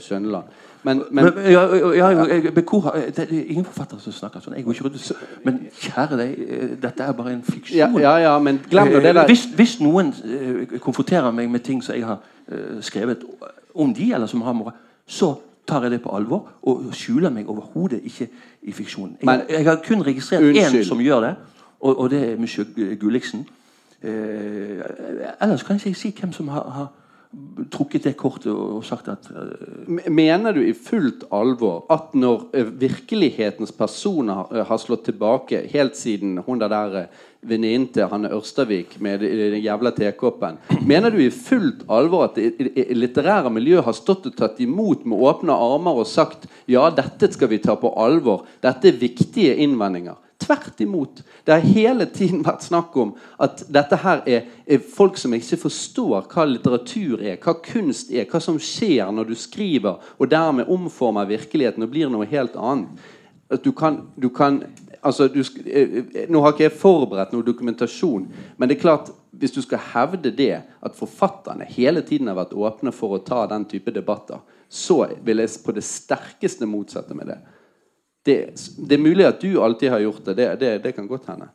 Skjønneland. Men, men, men ja, ja, jeg, det er ingen forfattere som snakker sånn. Jeg går ikke rundt Men kjære deg, eh, dette er bare en fiksjon. Ja, ja, men glem det der. Hvis, hvis, noen uh, konfronterer meg med ting som jeg har skrevet om de, eller som har moral, så tar jeg det på alvor og skjuler meg overhodet ikke i fiksjonen. Jeg, jeg, har kun registrert én som gjør det. Og, og det er monsieur Gulliksen. Eh, ellers kan jeg ikke si hvem som har, har trukket det kortet og sagt at uh, Mener du i fullt alvor at når uh, virkelighetens personer uh, har slått tilbake helt siden hun der, der venninnen til Hanne Ørstavik med den jævla tekoppen Mener du i fullt alvor at det litterære miljøet har stått og tatt imot med åpne armer og sagt ja, dette skal vi ta på alvor, dette er viktige innvendinger? Tvert imot. Det har hele tiden vært snakk om at dette her er, er, folk som ikke forstår hva litteratur er, hva kunst er, hva som skjer når du skriver, og dermed omformer virkeligheten og blir noe helt annet. At du kan, du kan altså, du, eh, eh, Nå har ikke jeg forberedt noe dokumentasjon, men det er klart hvis du skal hevde det, at forfatterne hele tiden har vært åpne for å ta den type debatter, så vil jeg på det sterkeste motsette med det det, det, er mulig at du alltid har gjort det. Det, det, det kan godt hende.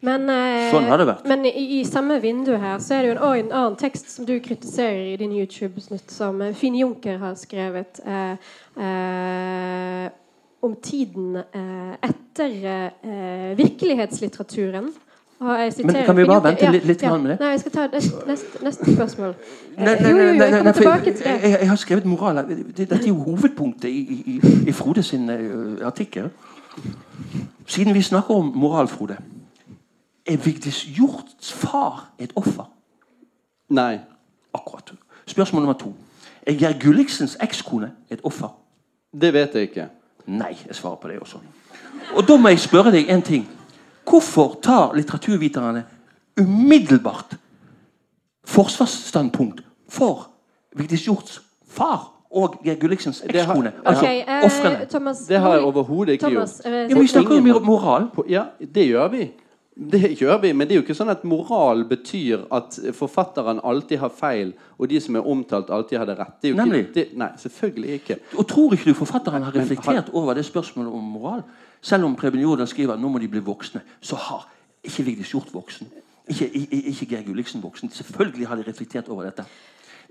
Men, eh, sånn har det vært. men i, i, samme vindu her så er det jo en, en annen tekst som du kritiserer i din YouTube-snutt, som eh, Finn Junker har skrevet. Eh, eh, om tiden eh, etter eh, virkelighetslitteraturen. Men kan vi bare vente litt, litt ja, med det? Nei, jeg skal ta neste, neste, neste spørsmål. Nei, nei, nei, nei, nei jeg, jeg, jeg, har skrevet moral. Dette er jo hovedpunktet i, i, i Frode sin uh, artikkel. Siden vi snakker om moral, Frode Er Vigdis Hjorts far et offer? Nei. Akkurat. Spørsmål nummer to. Er Geir Gulliksens ekskone et offer? Det vet jeg ikke. Nei, jeg svarer på det også. Og da må jeg spørre deg en ting. Hvorfor tar litteraturviterne umiddelbart forsvarsstandpunkt for Vigdis Hjorts far og Geir Gulliksens ekskone. Altså okay, eh, ofrene. Det har jeg overhodet ikke Thomas, gjort. eh, Ja, vi snakker jo om moral. På- Ja, det gjør vi. Det gjør vi, Men det er jo ikke sånn at moral betyr at forfatteren alltid har feil, og de som er omtalt, alltid hadde rett. Det er jo Nemlig. Ikke, det, nei, selvfølgelig ikke. Og tror ikke du forfatteren har Men reflektert over det spørsmålet om moral? Selv om Preben Jordan skriver at nå må de bli voksne, så har ikke Vigdis Hjorth voksen. Ikke, ikke Geir Gulliksen voksen. Selvfølgelig har de reflektert over dette.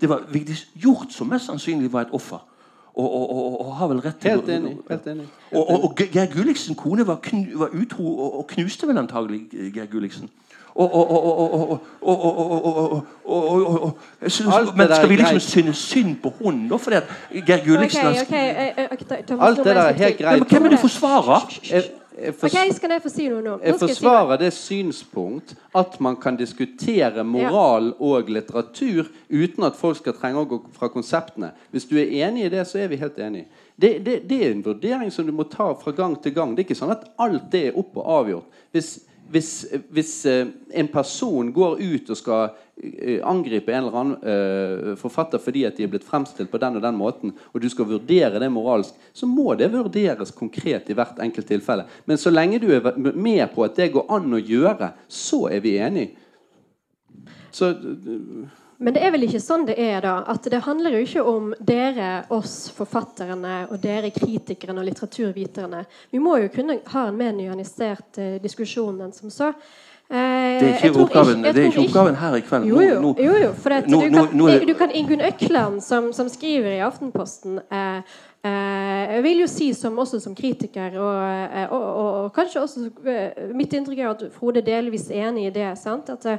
Det var Vigdis Hjorth som mest sannsynlig var et offer. Og, og, og, og har vel rett til Helt enig. helt enig. Og, og, og Geir Gulliksen kone var, knu, var utro og, og knuste vel antagelig Geir Gulliksen. Men skal vi liksom synes synd på hun, da? Fordi at Geir Gulliksen Alt det der er helt greit. Hvem er det du forsvarer? Jeg, jeg, få si nå? jeg forsvarer det synspunkt at man kan diskutere moral og litteratur uten at folk skal trenge å gå fra konseptene. Hvis du er enig i det, så er vi helt enig. Det, det, det, er en vurdering som du må ta fra gang til gang. Det er ikke sånn at alt det er opp og avgjort. Hvis hvis, hvis eh, en person går ut og skal eh, angripe en eller annen eh, forfatter fordi at de er blitt fremstilt på den og den måten, og du skal vurdere det moralsk, så må det vurderes konkret i hvert enkelt tilfelle. Men så lenge du er med på at det går an å gjøre, så er vi enige. Så Men det er vel ikke sånn det er, da? At det handler jo ikke om dere, oss forfatterne, og dere kritikerne og litteraturviterne. Vi må jo kunne ha en mer nyanisert eh, diskusjon enn som så. Eh, Det er ikke oppgaven, jeg det er ikke oppgaven her i kveld. Jo, jo. Jo, jo for det, nå- du, kan, nå du kan Ingunn Økland, som, som skriver i Aftenposten eh, eh, Jeg vil jo si, som, også som kritiker, og, eh, og, og, og kanskje også Mitt inntrykk er at Frode delvis enig i det. sant? At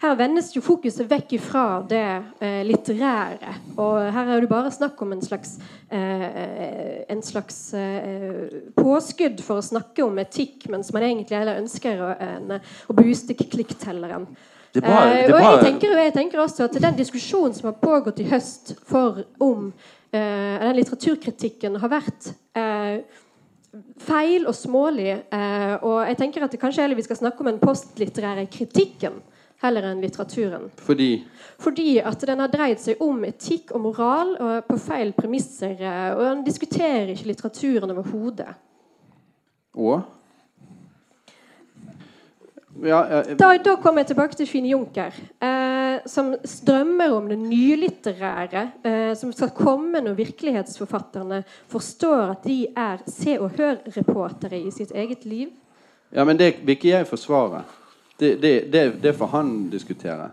her vendes jo fokuset vekk ifra det eh, litterære. Og her er det bare snakk om en slags, eh, en slags eh, påskudd for å snakke om etikk, mens man egentlig heller ønsker å, en, å booste klikktelleren. Det bra- Eh, det er og jeg tenker, jeg tenker også at den diskusjonen som har pågått i høst for om eh, den litteraturkritikken har vært eh, feil og smålig. Eh, og jeg tenker at det kanskje heller vi skal snakke om den postlitterære kritikken heller enn litteraturen. fordi Fordi at den har dreid seg om etikk og moral og på feil premisser. eh, og den diskuterer ikke litteraturen overhodet. Og? Ja, ja, Da, da kommer jeg tilbake til Fine Junker, eh, som drømmer om det nylitterære eh, som skal komme når virkelighetsforfatterne forstår at de er Se og Hør-reportere i sitt eget liv. ja, men det vil ikke jeg forsvare. Det, det, det, det får han diskutere.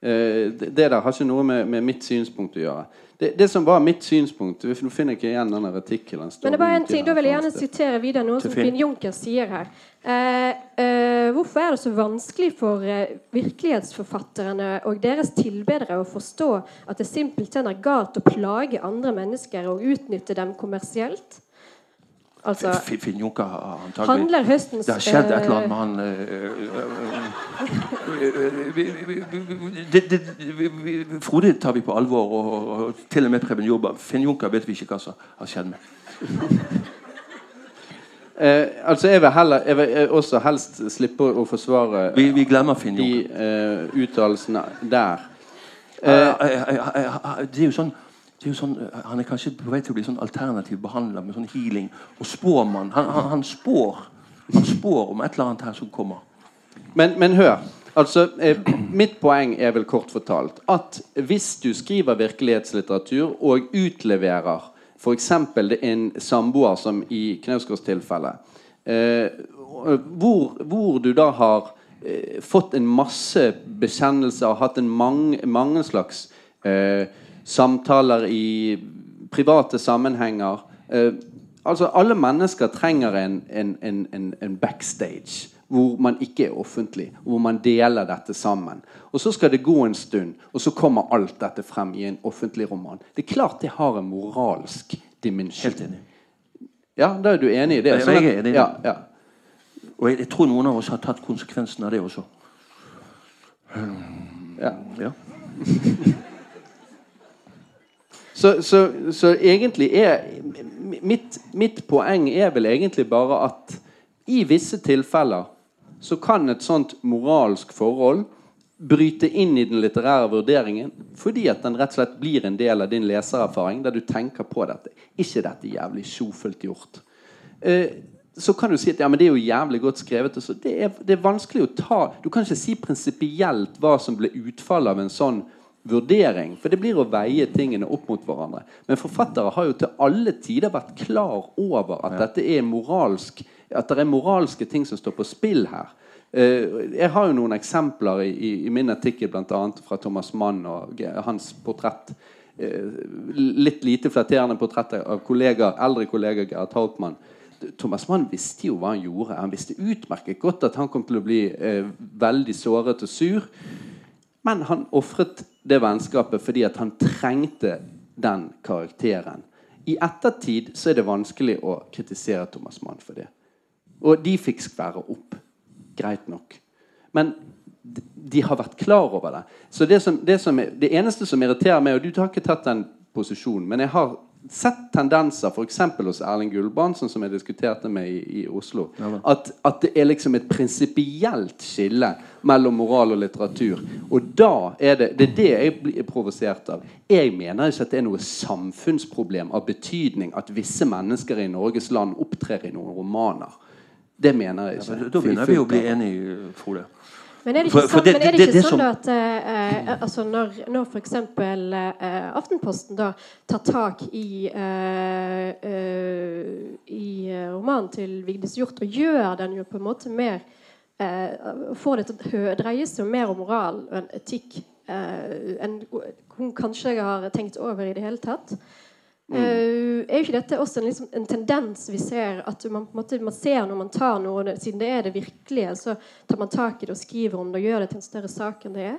Eh, det, det der har ikke noe med, med mitt synspunkt å gjøre. Det, det som var mitt synspunkt Nå finner jeg ikke igjen den artikkelen. Men det er bare en ting, da vil jeg gjerne sitere videre noe som Finn. Junker sier her. Eh, eh, hvorfor er det så vanskelig for eh, virkelighetsforfatterne og deres tilbedere å forstå at det simpelthen er galt å plage andre mennesker og utnytte dem kommersielt? Altså Finn Finn har antagelig handler høstens Det har skjedd et eller annet eh, med han Frode tar vi på alvor, og, og til og med Preben Jorba. Finnjoka vet vi ikke hva som har skjedd med. [laughs] Eh, altså, jeg vil, heller, jeg vil eh, også helst slippe å forsvare Vi, vi glemmer Finn de eh, uttalelsene der. Eh, eh, eh, eh, det er jo sånn er sånn, eh, Han er kanskje på vei til å bli sånn alternativ behandler med sånn healing. Og spåmann. Han, han, han spår Han spår om et eller annet her som kommer. Men, men hør. Altså, eh, mitt poeng er vel kort fortalt at hvis du skriver virkelighetslitteratur og utleverer f.eks. en samboer, som i Knausgårds tilfelle, eh, hvor, hvor du da har eh, fått en masse bekjennelser, hatt en mange, mange slags eh, samtaler i private sammenhenger eh, Altså, alle mennesker trenger en, en, en, en, backstage hvor man ikke er offentlig, hvor man deler dette sammen. Og Så skal det gå en stund, og så kommer alt dette frem i en offentlig roman. Det er klart det har en moralsk dimensjon. Helt enig. Ja, Da er du enig i det? Sånn at, jeg er enig. Ja, ja. Og jeg, jeg tror noen av oss har tatt konsekvensen av det også. ja. Ja. [laughs] Så, så, så egentlig er mitt, mitt poeng er vel egentlig bare at i visse tilfeller så kan et sånt moralsk forhold bryte inn i den litterære vurderingen fordi at den rett og slett blir en del av din lesererfaring, der du tenker på dette. ikke dette jævlig sjofelt gjort. Eh, så kan du si at ja, men det er jo jævlig godt skrevet. Det er, det er vanskelig å ta Du kan ikke si prinsipielt hva som ble utfallet av en sånn vurdering. For det blir å veie tingene opp mot hverandre. Men forfattere har jo til alle tider vært klar over at dette er moralsk at det er moralske ting som står på spill her. Uh, jeg har jo noen eksempler i, i, min artikkel bl.a. fra Thomas Mann og hans portrett. Uh, litt lite flatterende portrett av kollega, eldre kollega Gerhard Hauptmann. Thomas Mann visste jo hva han gjorde. Han visste utmerket godt at han kom til å bli uh, veldig såret og sur. Men han ofret det vennskapet fordi at han trengte den karakteren. I ettertid så er det vanskelig å kritisere Thomas Mann for det. Og de fikk skvære opp. Greit nok. Men de har vært klar over det. Så det, som, det, som er, det eneste som irriterer meg Og du har ikke tatt den posisjonen, men jeg har sett tendenser f.eks. hos Erling Gulbrandsen, som jeg diskuterte med i, i Oslo, at, at, det er liksom et prinsipielt skille mellom moral og litteratur. Og da er det det er det jeg blir provosert av. Jeg mener ikke at det er noe samfunnsproblem av betydning at visse mennesker i Norges land opptrer i noen romaner. Det mener jeg ikke. Ja, da begynner vi å bli enige, Frode. Men er det ikke, for, for det, sånn, det, det, det, sånn at eh, altså når, når f.eks. Eh, Aftenposten da tar tak i, eh, uh, i romanen til Vigdis Hjorth og gjør den jo på en måte mer Får det til å dreie seg mer om moral enn etikk enn hun kanskje har tenkt over i det hele tatt. Mm. Uh, er ikke dette også en, liksom, en, tendens vi ser? At man, måte, man, ser når man tar noe, siden det er det virkelige, så tar man tak i det og skriver om det og gjør det til en større sak enn det er?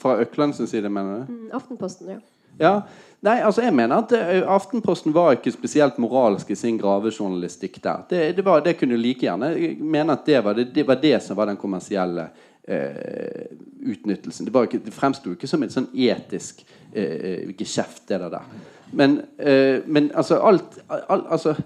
Fra Øklands side, mener du? Mm, Aftenposten, ja. Ja. Nei, altså jeg mener at uh, Aftenposten var ikke spesielt moralsk i sin gravejournalistikk der. Det, det, var, det kunne like gjerne Jeg mener at det var det, det var det, som var den kommersielle eh, utnyttelsen. Det, ikke, det fremsto ikke som et sånn etisk eh, geskjeft, det der. Men, eh, men altså, alt, al, altså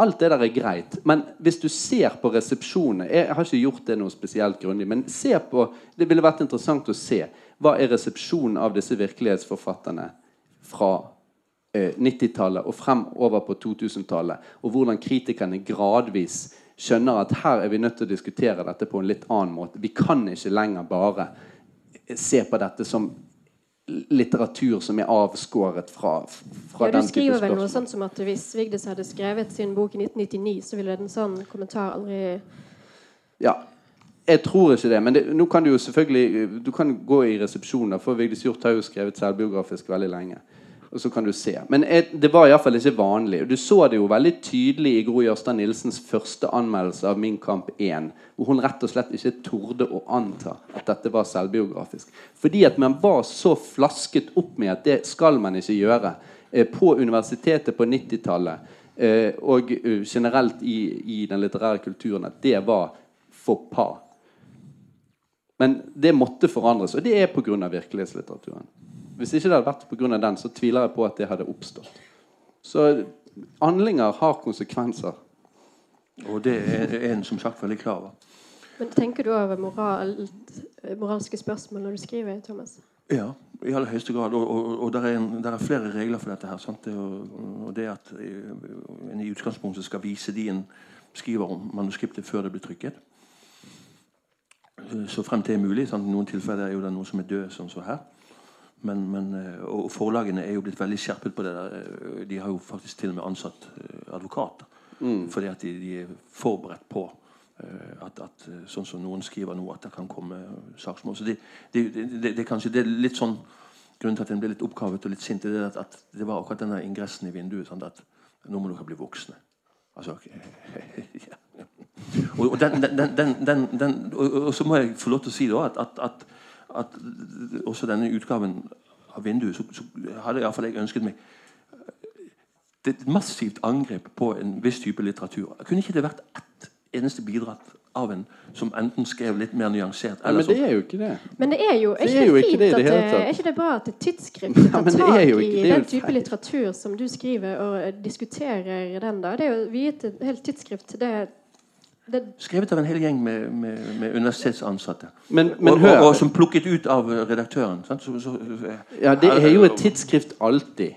Alt det der er greit. Men hvis du ser på resepsjonene Jeg har ikke gjort det noe spesielt grundig, men se på, det ville vært interessant å se hva er resepsjonen av disse virkelighetsforfatterne fra eh, 90-tallet og fremover på 2000-tallet, og hvordan kritikerne gradvis skjønner at her er vi nødt til å diskutere dette på en litt annen måte. Vi kan ikke lenger bare se på dette som litteratur som er avskåret fra, fra ja, Du skriver vel noe sånt som at hvis Vigdis hadde skrevet sin bok i 1999, så ville en sånn kommentar aldri Ja. Jeg tror ikke det. Men det, nå kan du jo selvfølgelig Du kan gå i resepsjoner, for Vigdis Hjorth har jo skrevet selvbiografisk veldig lenge. Og så kan du se. Men jeg, det var iallfall ikke vanlig. Du så det jo veldig tydelig i Gro Jørstad Nilsens første anmeldelse av Min kamp 1, hvor hun rett og slett ikke torde å anta at dette var selvbiografisk. Fordi at man var så flasket opp med at det skal man ikke gjøre. Eh, på universitetet på 90-tallet eh, og uh, generelt i, i, den litterære kulturen at det var for pa. Men det måtte forandres, og det er pga. virkelighetslitteraturen. Hvis ikke det hadde vært pga. den, så tviler jeg på at det hadde oppstått. Så handlinger har konsekvenser. Og det er en som sagt veldig klar over. Men Tenker du over moral, moralske spørsmål når du skriver, Thomas? Ja, i aller høyeste grad. Og, og, og der, er en, der, er flere regler for dette. her, det, og, det at en i utgangspunktet skal vise de en skriver om manuskriptet før det blir trykket. Så frem til det er mulig. Sant? I noen tilfeller er jo det noen som er død, sånn som så her. Men, men, eh, og forlagene er jo blitt veldig skjerpet på det. der. Eh, de har jo faktisk til og med ansatt advokat. advokater. Mm. Fordi at de, de, er forberedt på at, at, sånn som noen skriver nå, at det kan komme saksmål. Så det, det, det, det, kanskje, det er litt sånn Grunnen til at en ble litt oppkavet og litt sint, det er at, at det var akkurat denne ingressen i vinduet. Sant? at nå må dere bli voksne. Altså, [laughs] ja. Og, og, den, den, den, og, og, så må jeg få lov til å si da at, at, at at også denne utgaven av Vinduet, så, så hadde iallfall jeg ønsket meg det er et massivt angrep på en viss type litteratur. Kunne ikke det vært ett eneste bidrag av en som enten skrev litt mer nyansert ja, Men det er jo ikke det. Men det er jo, er ikke, det, fint det, det at, er ikke det bra at et tidsskrift tar tak i den type litteratur som du skriver, og diskuterer den? da? Det er jo viet et helt tidsskrift til det det, Skrevet av en hel gjeng med, med, med universitetsansatte. Men, men og, og, og som plukket ut av redaktøren. Sant? Så, så, Ja, det er jo et tidsskrift alltid.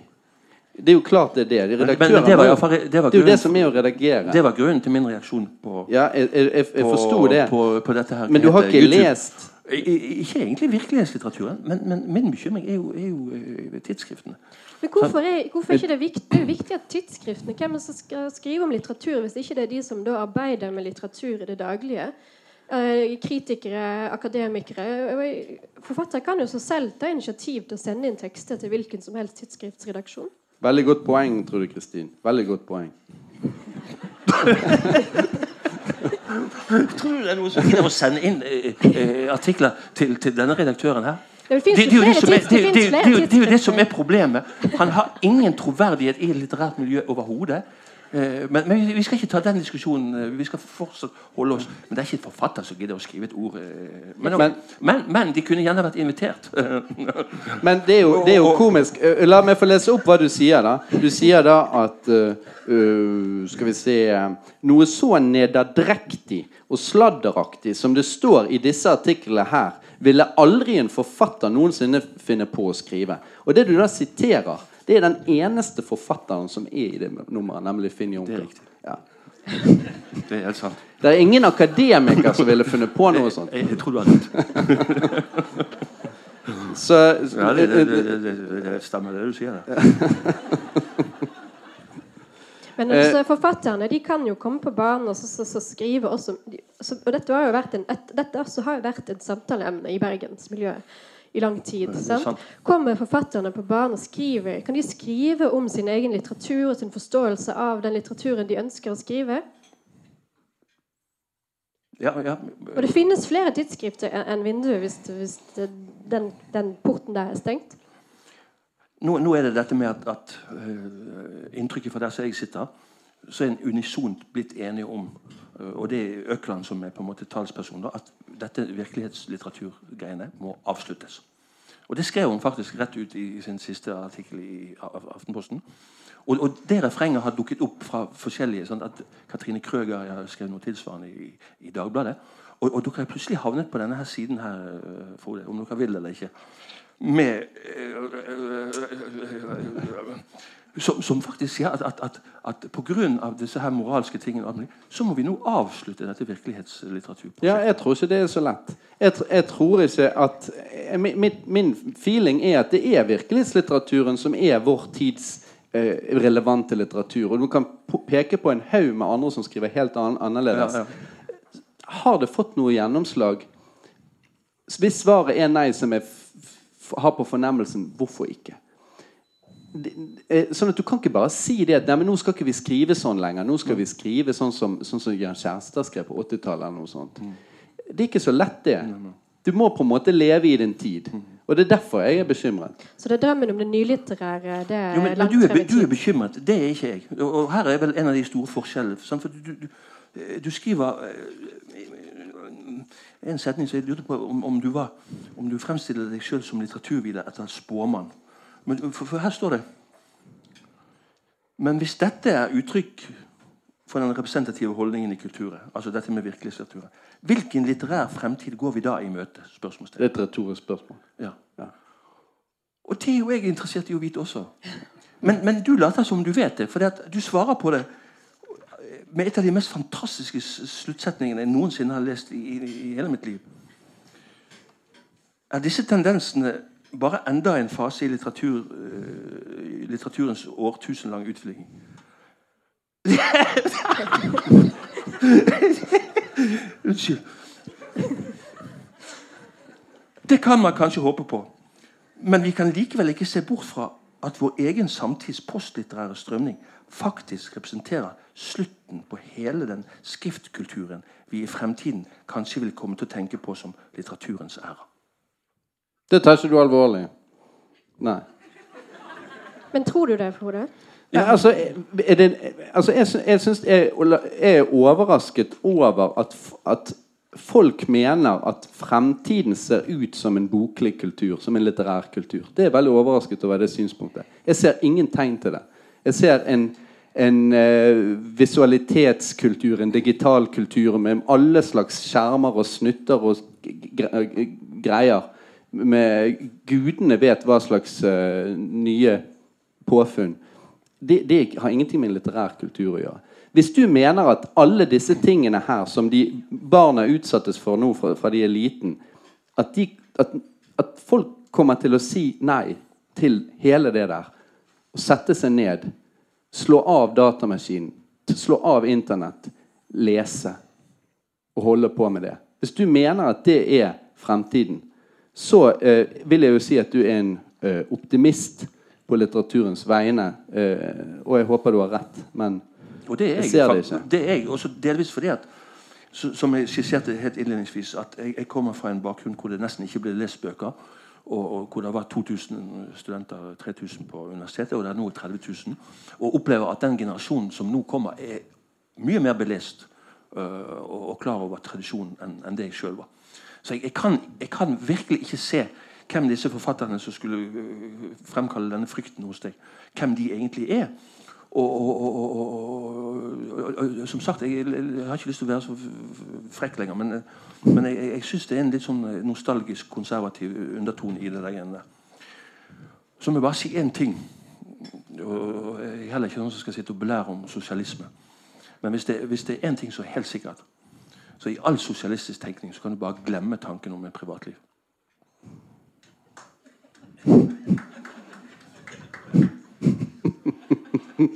Det er jo klart det er det. Men, men det var, fall- det var det er jo det som er å redigere. Det var grunnen til min reaksjon på, Ja, jeg, jeg, jeg, på, det. på, på dette her. Men du har ikke YouTube. lest Ikke egentlig virkelighetslitteraturen, men, men min bekymring er jo, er jo eh, tidsskriftene. men hvorfor er, hvorfor er ikke det viktig? Det er viktig at tidsskriftene Hvem er det som skal skrive om litteratur hvis ikke det er de som da arbeider med litteratur i det daglige? Eh, kritikere, akademikere Forfattere kan jo så selv ta initiativ til å sende inn tekster til hvilken som helst tidsskriftsredaksjon. Veldig godt poeng, tror du, Kristin. Veldig godt poeng. [laughs] Tror du det er noen som gidder å sende inn eh, eh, artikler til, til denne redaktøren her? Det Det, det, er er, det er jo det som er problemet. Han har ingen troverdighet i litterært miljø overhodet. Eh, Men, men vi- skal ikke ta den diskusjonen. eh, Vi skal fortsatt holde oss Men det er ikke et forfatter som gidder å skrive et ord. eh, Men, Men- men, de kunne gjerne vært invitert. [laughs] Men det er jo, det er jo komisk. La meg få lese opp hva du sier, da. Du sier da at eh, Skal vi se Noe så nederdrektig og sladderaktig som det står i disse artiklene her, ville aldri en forfatter noensinne finne på å skrive. Og det du da siterer, det er den eneste forfatteren som er i det nummeret, nemlig Finn Det er Junker. riktig. Ja. [laughs] Det er helt sant. Det er ingen akademiker som ville funnet på noe sånt. Jeg, jeg tror du har rett. [laughs] Så, Ja, det, det, det, det, det, det stemmer, det du sier. Det. [laughs] Men Eh, forfatterne de kan jo komme på banen og så, så, så skrive også så, Og dette har jo vært en, et, dette også har jo vært et samtaleemne i bergensmiljøet i lang tid. er. Kommer forfatterne på banen og skriver Kan de skrive om sin egen litteratur og sin forståelse av den litteraturen de ønsker å skrive? Ja, ja. Og det finnes flere tidsskrifter enn vinduet hvis, hvis den, den porten der er stengt. Nå, nå er det dette med at, at uh, inntrykket fra der som jeg sitter, så er en unisont blitt enige om, og det er Økland som er på en måte talsperson, da, at dette virkelighetslitteraturgreiene må avsluttes. Og Det skrev hun faktisk rett ut i, sin siste artikkel i Aftenposten. Og, og det refrenget har dukket opp fra forskjellige sånn at Katrine Krøger har skrevet noe tilsvarende i, i Dagbladet. Og, og dere har plutselig havnet på denne her siden her, Frode, om dere vil eller ikke. Med øh, som, som faktisk sier at, at, at, at pga. disse her moralske tingene så må vi nå avslutte dette virkelighetslitteraturprosjektet. Ja, jeg tror ikke det er så lett. Jeg, jeg tror ikke at min, Min feeling er at det er virkelighetslitteraturen som er vår tids eh, relevante litteratur. Og du kan peke på en haug med andre som skriver helt an annerledes. Ja, ja. Har det fått noe gjennomslag? Hvis svaret er nei, som jeg har på fornemmelsen, hvorfor ikke? Eh, Sånn at Du kan ikke bare si det at nei, men nå skal ikke vi skrive sånn lenger. Nå skal vi skrive sånn som, sånn som Jørn Kjærstad skrev på 80-tallet. eller noe sånt. Det er ikke så lett, det. Du må på en måte leve i din tid. Og det er derfor jeg er bekymret. Så det er drømmen om det nylitterære. Det er Jo, men, men langt du, er, du er bekymret. Det er ikke jeg. Og, og her er vel en av de store forskjellene. For du, du, du skriver eh, en setning som jeg lurte på om, om du var Om du fremstiller deg sjøl som litteraturviter etter en spåmann. Men, for, for her står det Men hvis dette er uttrykk for den representative holdningen i kulturen, altså dette med virkelighetslitteraturen, hvilken litterær fremtid går vi da i møte? Spørsmålstegn. Et retorisk spørsmål. Ja. Ja. Og det er jo jeg interessert i å vite også. Men, men du later som du vet det, for du svarer på det med et av de mest fantastiske sluttsetningene jeg noensinne har lest i, i, i hele mitt liv. Er disse tendensene bare enda en fase i litteratur, eh, litteraturens årtusenlange utvikling? [laughs] Unnskyld. Det kan man kanskje håpe på. Men vi kan likevel ikke se bort fra at vår egen samtids postlitterære strømning faktisk representerer slutten på hele den skriftkulturen vi i fremtiden kanskje vil komme til å tenke på som litteraturens æra. Det tar ikke du alvorlig. Nei. Men tror du det, Frode? Ja, altså, det, altså jeg, jeg, synes jeg, jeg er overrasket over at, at folk mener at fremtiden ser ut som en boklig kultur, som en litterær kultur. Det er veldig overrasket over det synspunktet. Jeg ser ingen tegn til det. Jeg ser en, en eh, visualitetskultur, en digital kultur med alle slags skjermer og snutter og gre greier. Med Gudene vet hva slags uh, nye påfunn. Det, det har ingenting med litterær kultur å gjøre. Hvis du mener at alle disse tingene her som de barna utsattes for nå fra, fra de er liten, at, de, at, at folk kommer til å si nei til hele det der, og sette seg ned, slå av datamaskinen, slå av Internett, lese og holde på med det Hvis du mener at det er fremtiden, så eh, vil jeg jo si at du er en eh, optimist på litteraturens vegne. Eh, og jeg håper du har rett, men jeg jeg, ser det ikke. det er jeg også delvis fordi at så- som jeg skisserte helt innledningsvis, at jeg, jeg kommer fra en bakgrunn hvor det nesten ikke ble lest bøker. Og, og hvor det var 2000 studenter, 3000 på universitetet, og det er nå 30 000. Og opplever at den generasjonen som nå kommer, er mye mer belest øh, og, og klar over tradisjonen enn enn det jeg sjøl var. Så jeg, jeg, kan, jeg kan virkelig ikke se hvem disse forfatterne som skulle øh, fremkalle denne frykten hos deg, hvem de egentlig er. Og, og, og, og, som sagt, jeg, jeg har ikke lyst til å være så frekk lenger, men, men jeg, jeg syns det er en litt sånn nostalgisk, konservativ undertone i det der. Så må jeg bare si én ting. Og jeg er heller ikke noen som skal sitte og belære om sosialisme. Men hvis det, hvis det er én ting som er helt sikkert, så i all sosialistisk tenkning så kan du bare glemme tanken om et privatliv.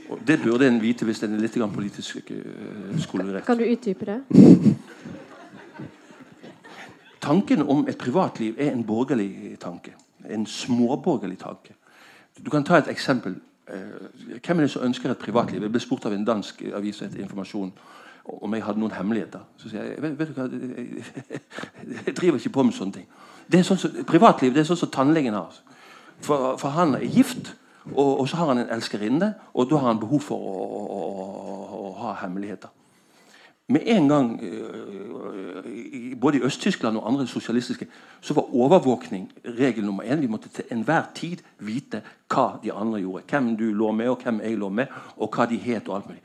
Og det burde en vite hvis en er litt politisk uh, skolerett. Kan du utdype det? Tanken om et privatliv er en borgerlig tanke. En småborgerlig tanke. Du kan ta et eksempel. Eh, hvem er det som ønsker et privatliv? Jeg ble spurt av en dansk avis etter informasjon om jeg hadde noen hemmeligheter. Så sier jeg vet, vet du hva, jeg driver ikke på med sånne ting. Det er sånn som, privatliv det er sånn som tannlegen har. For, for han er gift, og, og så har han en elskerinne, og da har han behov for å, å, å, å ha hemmeligheter. Med en gang, øh, både i Øst-Tyskland og andre sosialistiske, så var overvåkning regel nummer én. Vi måtte til enhver tid vite hva de andre gjorde. Hvem du lå med, og hvem jeg lå med, og hva de het. og alt mulig.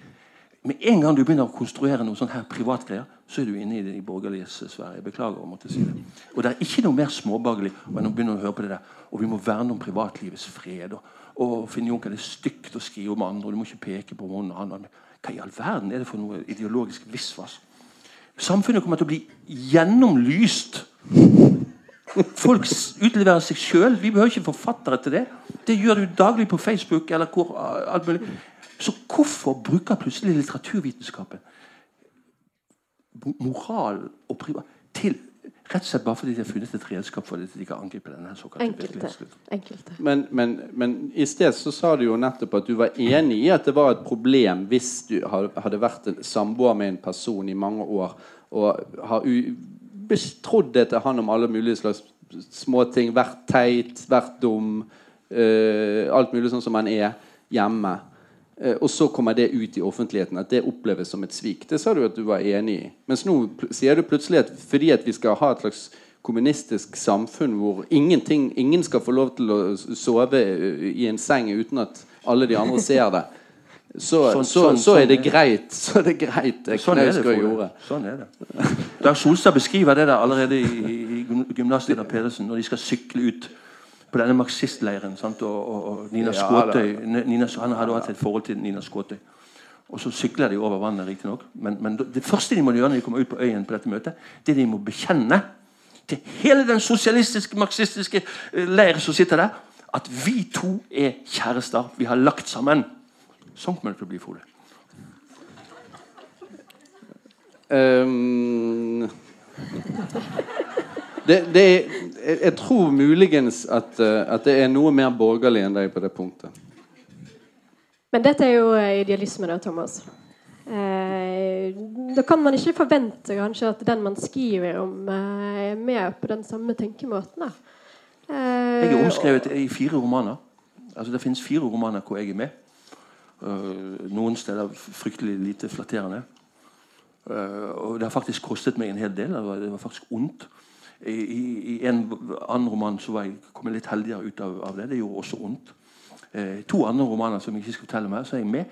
Med en gang du begynner å konstruere noe sånn her privatgreier, så er du inne i det borgerliges Sverige. Beklager å måtte si det. Og det er ikke noe mer småborgerlig enn å begynne å høre på det der. Og vi må verne om privatlivets fred. Og, og Finn Juncker, det er stygt å skrive om andre, og du må ikke peke på noen annen. Hva i all verden er det for noe ideologisk visvas? Samfunnet kommer til å bli gjennomlyst. Folk utleverer seg sjøl. Vi behøver ikke forfattere til det. Det gjør du daglig på Facebook. eller hvor, alt mulig. Så hvorfor bruker plutselig litteraturvitenskapen moral og privat til Rett og slett bare fordi de har funnet et redskap for at de kan angripe denne såkalte Enkelte. Enkelte. Men, men, men i sted så sa du jo nettopp at du var enig i at det var et problem hvis du hadde, vært en samboer med en person i mange år og har u- betrodd det til han om alle mulige slags småting. Vært teit, vært dum. Uh, alt mulig sånn som man er hjemme. Eh, og så kommer det ut i offentligheten, at det oppleves som et svik. Det sa du at du var enig i. Mens nå sier du plutselig at fordi at vi skal ha et slags kommunistisk samfunn hvor ingenting, ingen skal få lov til å sove i en seng uten at alle de andre ser det, så, Sånn- så, sånn- så er det sånn er- greit. Så er det greit. eh, Sånn er det. Gjorde. Sånn er det. Dag Solstad beskriver det der allerede i, i gymnaset Pedersen når de skal sykle ut på denne marxistleiren. Sant? Og, og, og Nina Ja, Skåtøy Nina, Han hadde hatt et forhold til Nina Skåtøy. Og så sykler de over vannet, riktignok. Men, men det første de må gjøre når de kommer ut på øyen på dette møtet, det er de må bekjenne til hele den sosialistiske, marxistiske eh, leir som sitter der, at vi to er kjærester. Vi har lagt sammen. Sånn kommer det til å bli, Frode. Ehm, det, det er, jeg, tror muligens at, eh, at det er noe mer borgerlig enn deg på det punktet. Men dette er jo eh, idealisme, da, Thomas. Eh, da kan man ikke forvente kanskje at den man skriver om, eh, er med på den samme tenkemåten. Da. Eh, Jeg er omskrevet i fire romaner. Altså Det finnes fire romaner hvor jeg er med. Uh, noen steder fryktelig lite flatterende. Uh, og det har faktisk kostet meg en hel del. Det var, det var faktisk ondt. I, i, en annen roman så var jeg, kom jeg litt heldigere ut av, av det. Det gjorde også ondt. Eh, to andre romaner som jeg ikke skal fortelle mer, så er jeg med.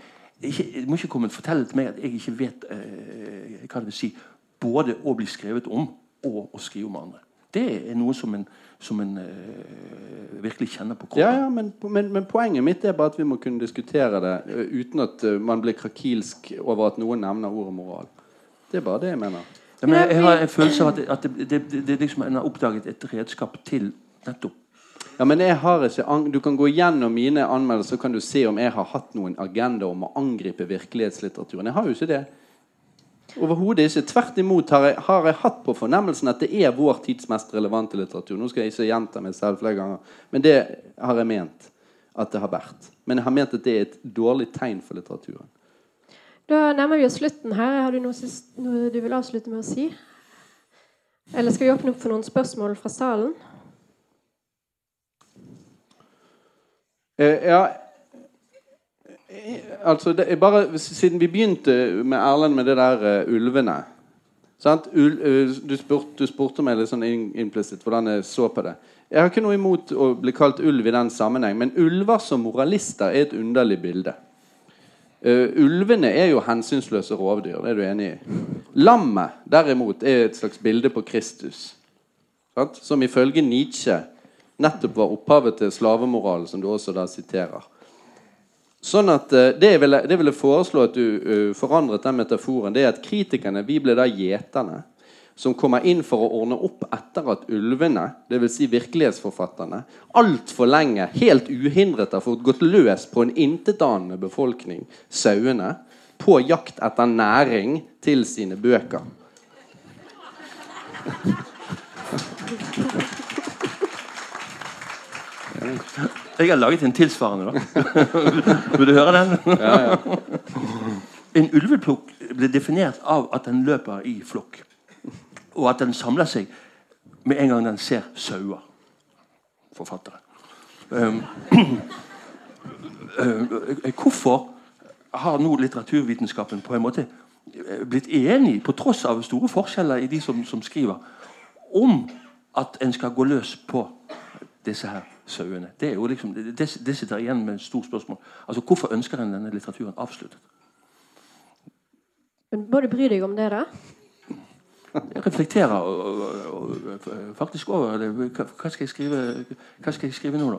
ikke, jeg må ikke komme og fortelle til meg at jeg ikke vet eh, hva det vil si både å bli skrevet om og å skrive om andre. Det er noe som en, som en eh, virkelig kjenner på kroppen. Ja, ja, men, men, men poenget mitt er bare at vi må kunne diskutere det eh, uten at eh, man blir krakilsk over at noen nevner ordet moral. Det er bare det jeg mener. Ja, men jeg, jeg har en følelse av at, det, at det, det, det, det liksom en har oppdaget et redskap til nettopp Ja, men jeg har ikke Du kan gå gjennom mine anmeldelser så kan du se om jeg har hatt noen agenda om å angripe virkelighetslitteraturen. Jeg har jo ikke det. Overhodet ikke. Tvert imot har jeg, har jeg hatt på fornemmelsen at det er vår tids mest relevante litteratur. Nå skal jeg ikke gjenta meg selv flere ganger, men det har jeg ment at det har vært. Men jeg har ment at det er et dårlig tegn for litteraturen. Da nærmer vi oss slutten her. Har du noe, sist- noe du vil avslutte med å si? Eller skal vi åpne opp for noen spørsmål fra salen? Eh, ja Eh, Altså, det bare Siden vi begynte med Erlend med det der uh, ulvene? Ul, uh, du, spurte, du spurte meg litt sånn implisitt hvordan jeg så på det. Jeg har ikke noe imot å bli kalt ulv i den sammenheng, men ulver som moralister er et underlig bilde. Eh, ulvene er jo hensynsløse rovdyr, det er du enig i. Lammet, derimot, er et slags bilde på Kristus. Sant? Som ifølge Nietzsche nettopp var opphavet til slavemoralen, som du også da siterer. Sånn at uh, Det jeg ville, det jeg ville foreslå at du uh, forandret den metaforen, det er at kritikerne vi ble da gjeterne som kommer inn for å ordne opp etter at ulvene, dvs. Si virkelighetsforfatterne, altfor lenge, helt uhindret, har fått gått løs på en intetanende befolkning, sauene, på jakt etter næring til sine bøker. Jeg har laget en tilsvarende, da. [laughs] Vil du høre den? En ulveplukk ble definert av at den løper i flokk. Og at den samler seg med en gang den ser sauer. Forfatteren. Um, uh, hvorfor har nå litteraturvitenskapen på en måte eh, blitt enig, på tross av store forskjeller i de som, som skriver, om at en skal gå løs på disse her sauene. Det, er jo liksom, det, det sitter igjen med et stort spørsmål. Altså, Hvorfor ønsker en denne litteraturen avsluttet? Du bry deg om det, da? Jeg reflekterer og, og, og, faktisk over det. Hva, skal jeg skrive, hva skal jeg skrive nå, da?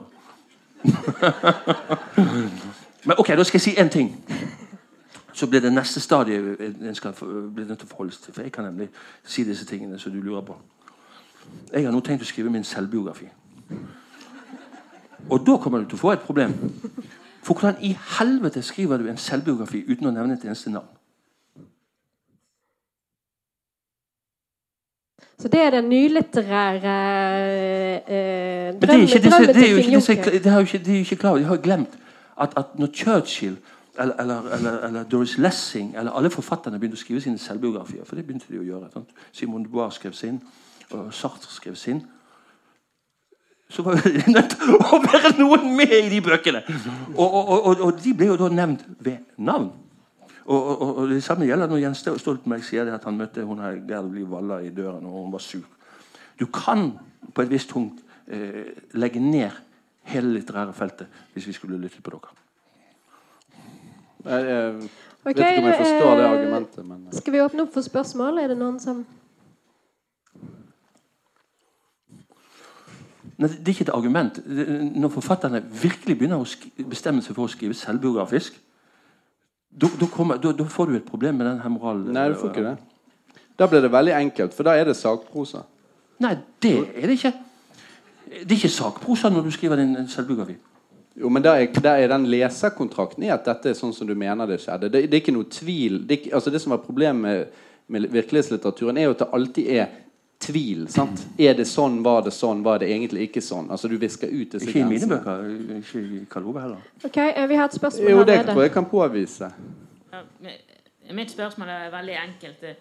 [laughs] Men ok, da skal jeg si én ting. Så blir det neste stadiet en skal bli nødt til å forholde seg til. For jeg kan nemlig si disse tingene som du lurer på. Jeg har nå tenkt å skrive min selvbiografi. Og da kommer du til å få et problem. For hvordan i helvete skriver du en selvbiografi uten å nevne et eneste navn? Så det er den nylitterære eh, det er, ikke, drømmen det, er til Finn Juncker. de har jo ikke, de er ikke klar over, de har glemt at, at når Churchill eller, eller, eller, eller Doris Lessing eller alle forfatterne begynte å skrive sine selvbiografier For det begynte de å gjøre. Sant? Simon de Bois skrev sin, og Sartre skrev sin. Så var det [laughs] nødt til å være noen med i de bøkene! Og, og, og, og de ble jo da nevnt ved navn. Og, og, og- Det samme gjelder når Jens Stoltenberg sier det at han møtte hun her Gerd Liv Valla i døren, og hun var sur. Du kan på et visst punkt eh, legge ned hele litterære feltet hvis vi skulle lyttet på dere. Jeg, jeg vet ikke om jeg forstår det eh, argumentet, men Skal vi åpne opp for spørsmål? Er det noen som Nei, det er ikke et argument. Når forfatterne virkelig begynner å bestemme seg for å skrive selvbiografisk, da, da, kommer, da, da får du et problem med den her moralen. Nei, du får ikke det. Da blir det veldig enkelt, for da er det sakprosa. Nei, det er det ikke. Det er ikke sakprosa når du skriver din selvbiografi. Jo, men da er, der er den leserkontrakten i at dette er sånn som du mener det skjedde. Det, det er ikke noe tvil. Det, ikke, altså det som er problemet med, med virkelighetslitteraturen, er jo at det alltid er tvil. sant? Er det sånn, var det sånn, var det egentlig ikke sånn? Altså Du visker ut disse Ikke i mine grensene. bøker. Ikke i Karl Ove heller. Ok, eh, vi har et spørsmål Jo, her det nede. tror jeg kan påvise. Ja, men- mitt spørsmål er veldig enkelt.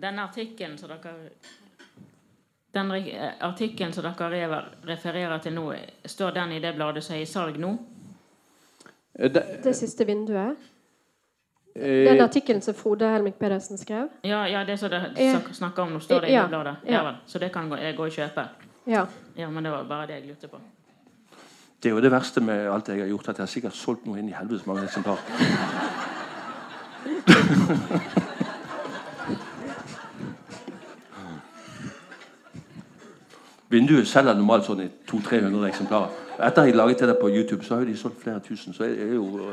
Den artikkelen som dere den re- artikkelen som dere rever- refererer til nå, står den i det bladet som er i salg nå? Eh, Det, Det siste vinduet. Eh, Den artikkelen som Frode Helmik Pedersen skrev. Ja, ja det som dere Ja. snakker om nå, står det i Ja, bladet? ja. Ja vel. Så det kan jeg gå og kjøpe? Ja. Ja, men det var bare det jeg lurte på. Det er jo det verste med alt jeg har gjort, at jeg har sikkert solgt noe inn i helvetes mange eksemplarer. Vinduet selger normalt sånn i 200-300 eksemplarer. Etter at jeg laget det der på YouTube, så har jo de solgt flere tusen. Så jeg er jo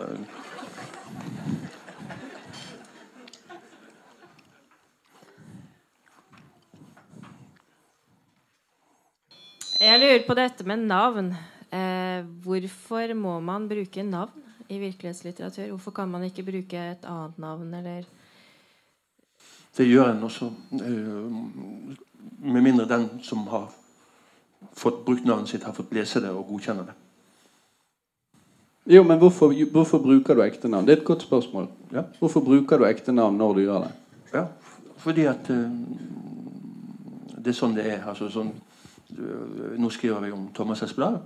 Jeg lurer på dette med navn. Eh, hvorfor må man bruke navn i virkelighetslitteratur? Hvorfor kan man ikke bruke et annet navn, eller Det gjør en også. eh, Med mindre den som har fått brukt navnet sitt, har fått lese det og godkjenne det. Jo, men hvorfor, hvorfor bruker du ekte navn? Det er et godt spørsmål. Ja. Hvorfor bruker du ekte navn når du gjør det? Ja, fordi at eh, det er sånn det er. Altså, sånn, nå skriver vi om Thomas Espedal,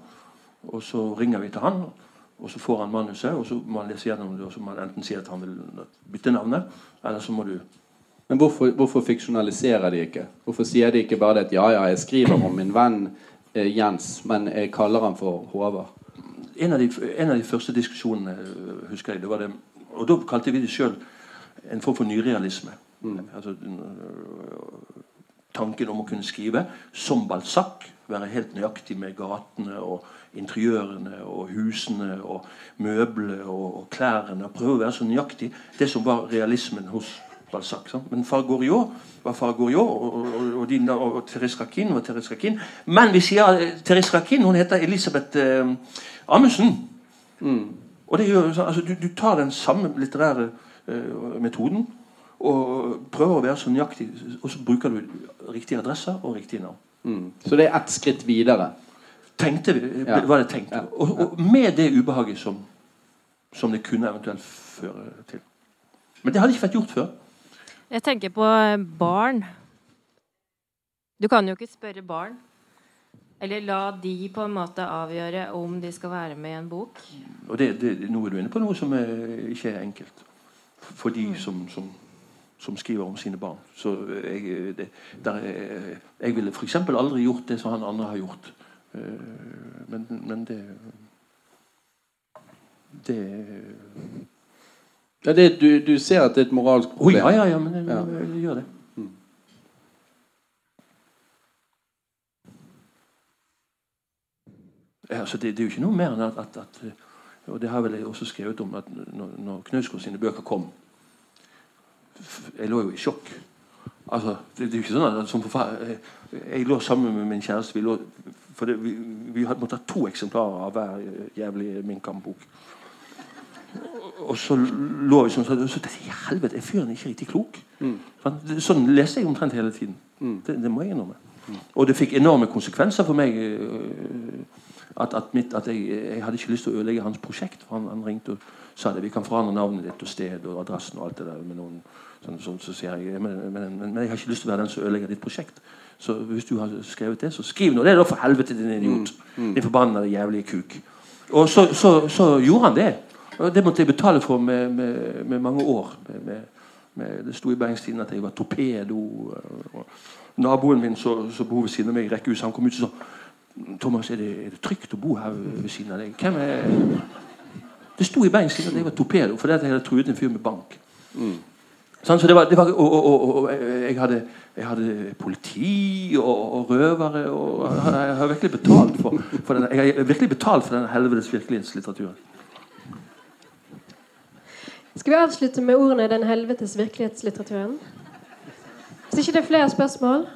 og så ringer vi til han. Og så får han manuset, og så må han lese gjennom det, og så må han enten si at han vil bytte navnet, eller så må du Men hvorfor, hvorfor fiksjonaliserer de ikke? Hvorfor sier de ikke bare det at ja, ja, jeg skriver om min venn eh, Jens, men jeg kaller han for Håvard? en av, de, en av de første diskusjonene øh, husker jeg, det var det Og da kalte vi det sjøl en form for nyrealisme. Altså, øh, tanken om å kunne skrive som Balzac. Være helt nøyaktig med gatene og interiørene og husene og møblene og, klærne. og Prøve å være så nøyaktig. Det som var realismen hos Balzac. Sant? Men Fargoriot var Fargoriot, og, og, og, de- og, Therese Rakin var Therese Rakin. Men vi sier Therese Rakin hun heter Elisabeth eh, Amundsen. Og det gjør, altså, du, du tar den samme litterære eh, metoden og prøver å være så nøyaktig, og så bruker du riktige adresser og riktige navn. Mm. Så det er ett skritt videre. Tenkte vi, Ja. var det tenkt. Ja. Og, og med det ubehaget som, som det kunne eventuelt føre til. Men det hadde ikke vært gjort før. Jeg tenker på eh, barn. Du kan jo ikke spørre barn. Eller la de på en måte avgjøre om de skal være med i en bok. Og det, det, nå er du inne på noe som er, ikke er enkelt for de som, som, som skriver om sine barn. Så jeg, det, der er, jeg ville f.eks. aldri gjort det som han andre har gjort. Eh, Men, men det Det Ja, det, du, du ser at det er et moralsk problem? Oh, ja, ja, ja, men jeg, jeg, jeg gjør det. Ja, altså det, det er jo ikke noe mer enn at, at, at Og det har vel jeg også skrevet om at når, når Knausgård sine bøker kom Jeg lå jo i sjokk. Altså, det, det er jo ikke sånn at som forfatter jeg, lå sammen med min kjæreste. Vi, lå, for det, vi, vi hadde måttet ha to eksemplarer av hver jævlig Min Kamp-bok. Og så lå vi sånn så, så tenkte jeg, helvete, er fyren ikke riktig klok? Mm. Sånn leste jeg omtrent hele tiden. Det, det må jeg innrømme. Og det fikk enorme konsekvenser for meg. øh, At, at, mitt, at jeg, jeg hadde ikke lyst til å ødelegge hans prosjekt. For han, han ringte og sa det. Vi kan forandre navnet ditt og sted og adressen og alt det der. Med noen, sånn, sånn, så sier jeg men, men, men, men jeg har ikke lyst til å være den som ødelegger ditt prosjekt. Så hvis du har skrevet det, så skriv nå det, da, for helvete, din idiot. Din forbannede jævlige kuk. Og så, så, så gjorde han det. Og det måtte jeg betale for med, med, med mange år. Med, det sto i Bergenstien at jeg var torpedo. Naboen min som bor ved siden av meg i rekkehuset. Han kom ut og sa Thomas, er det, er det trygt å bo her ved siden av deg? Hvem er Det sto i Bergenstien at jeg var torpedo fordi jeg hadde truet en fyr med bank. Sånn, så det var, det var, og, og, og, og jeg, hadde, jeg hadde politi og, røvere og Jeg har virkelig betalt for, for denne, jeg har virkelig betalt for denne helvetes virkelighetslitteraturen. Skal vi avslutte med ordene 'Den helvetes virkelighetslitteraturen'? Hvis ikke det er flere spørsmål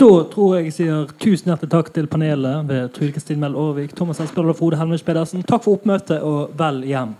Da tror jeg jeg sier tusen hjertelig takk til panelet ved Trude Kristin Mell Aarvik, Thomas Espedal og Frode Helmut Pedersen. Takk for oppmøtet, og vel hjem.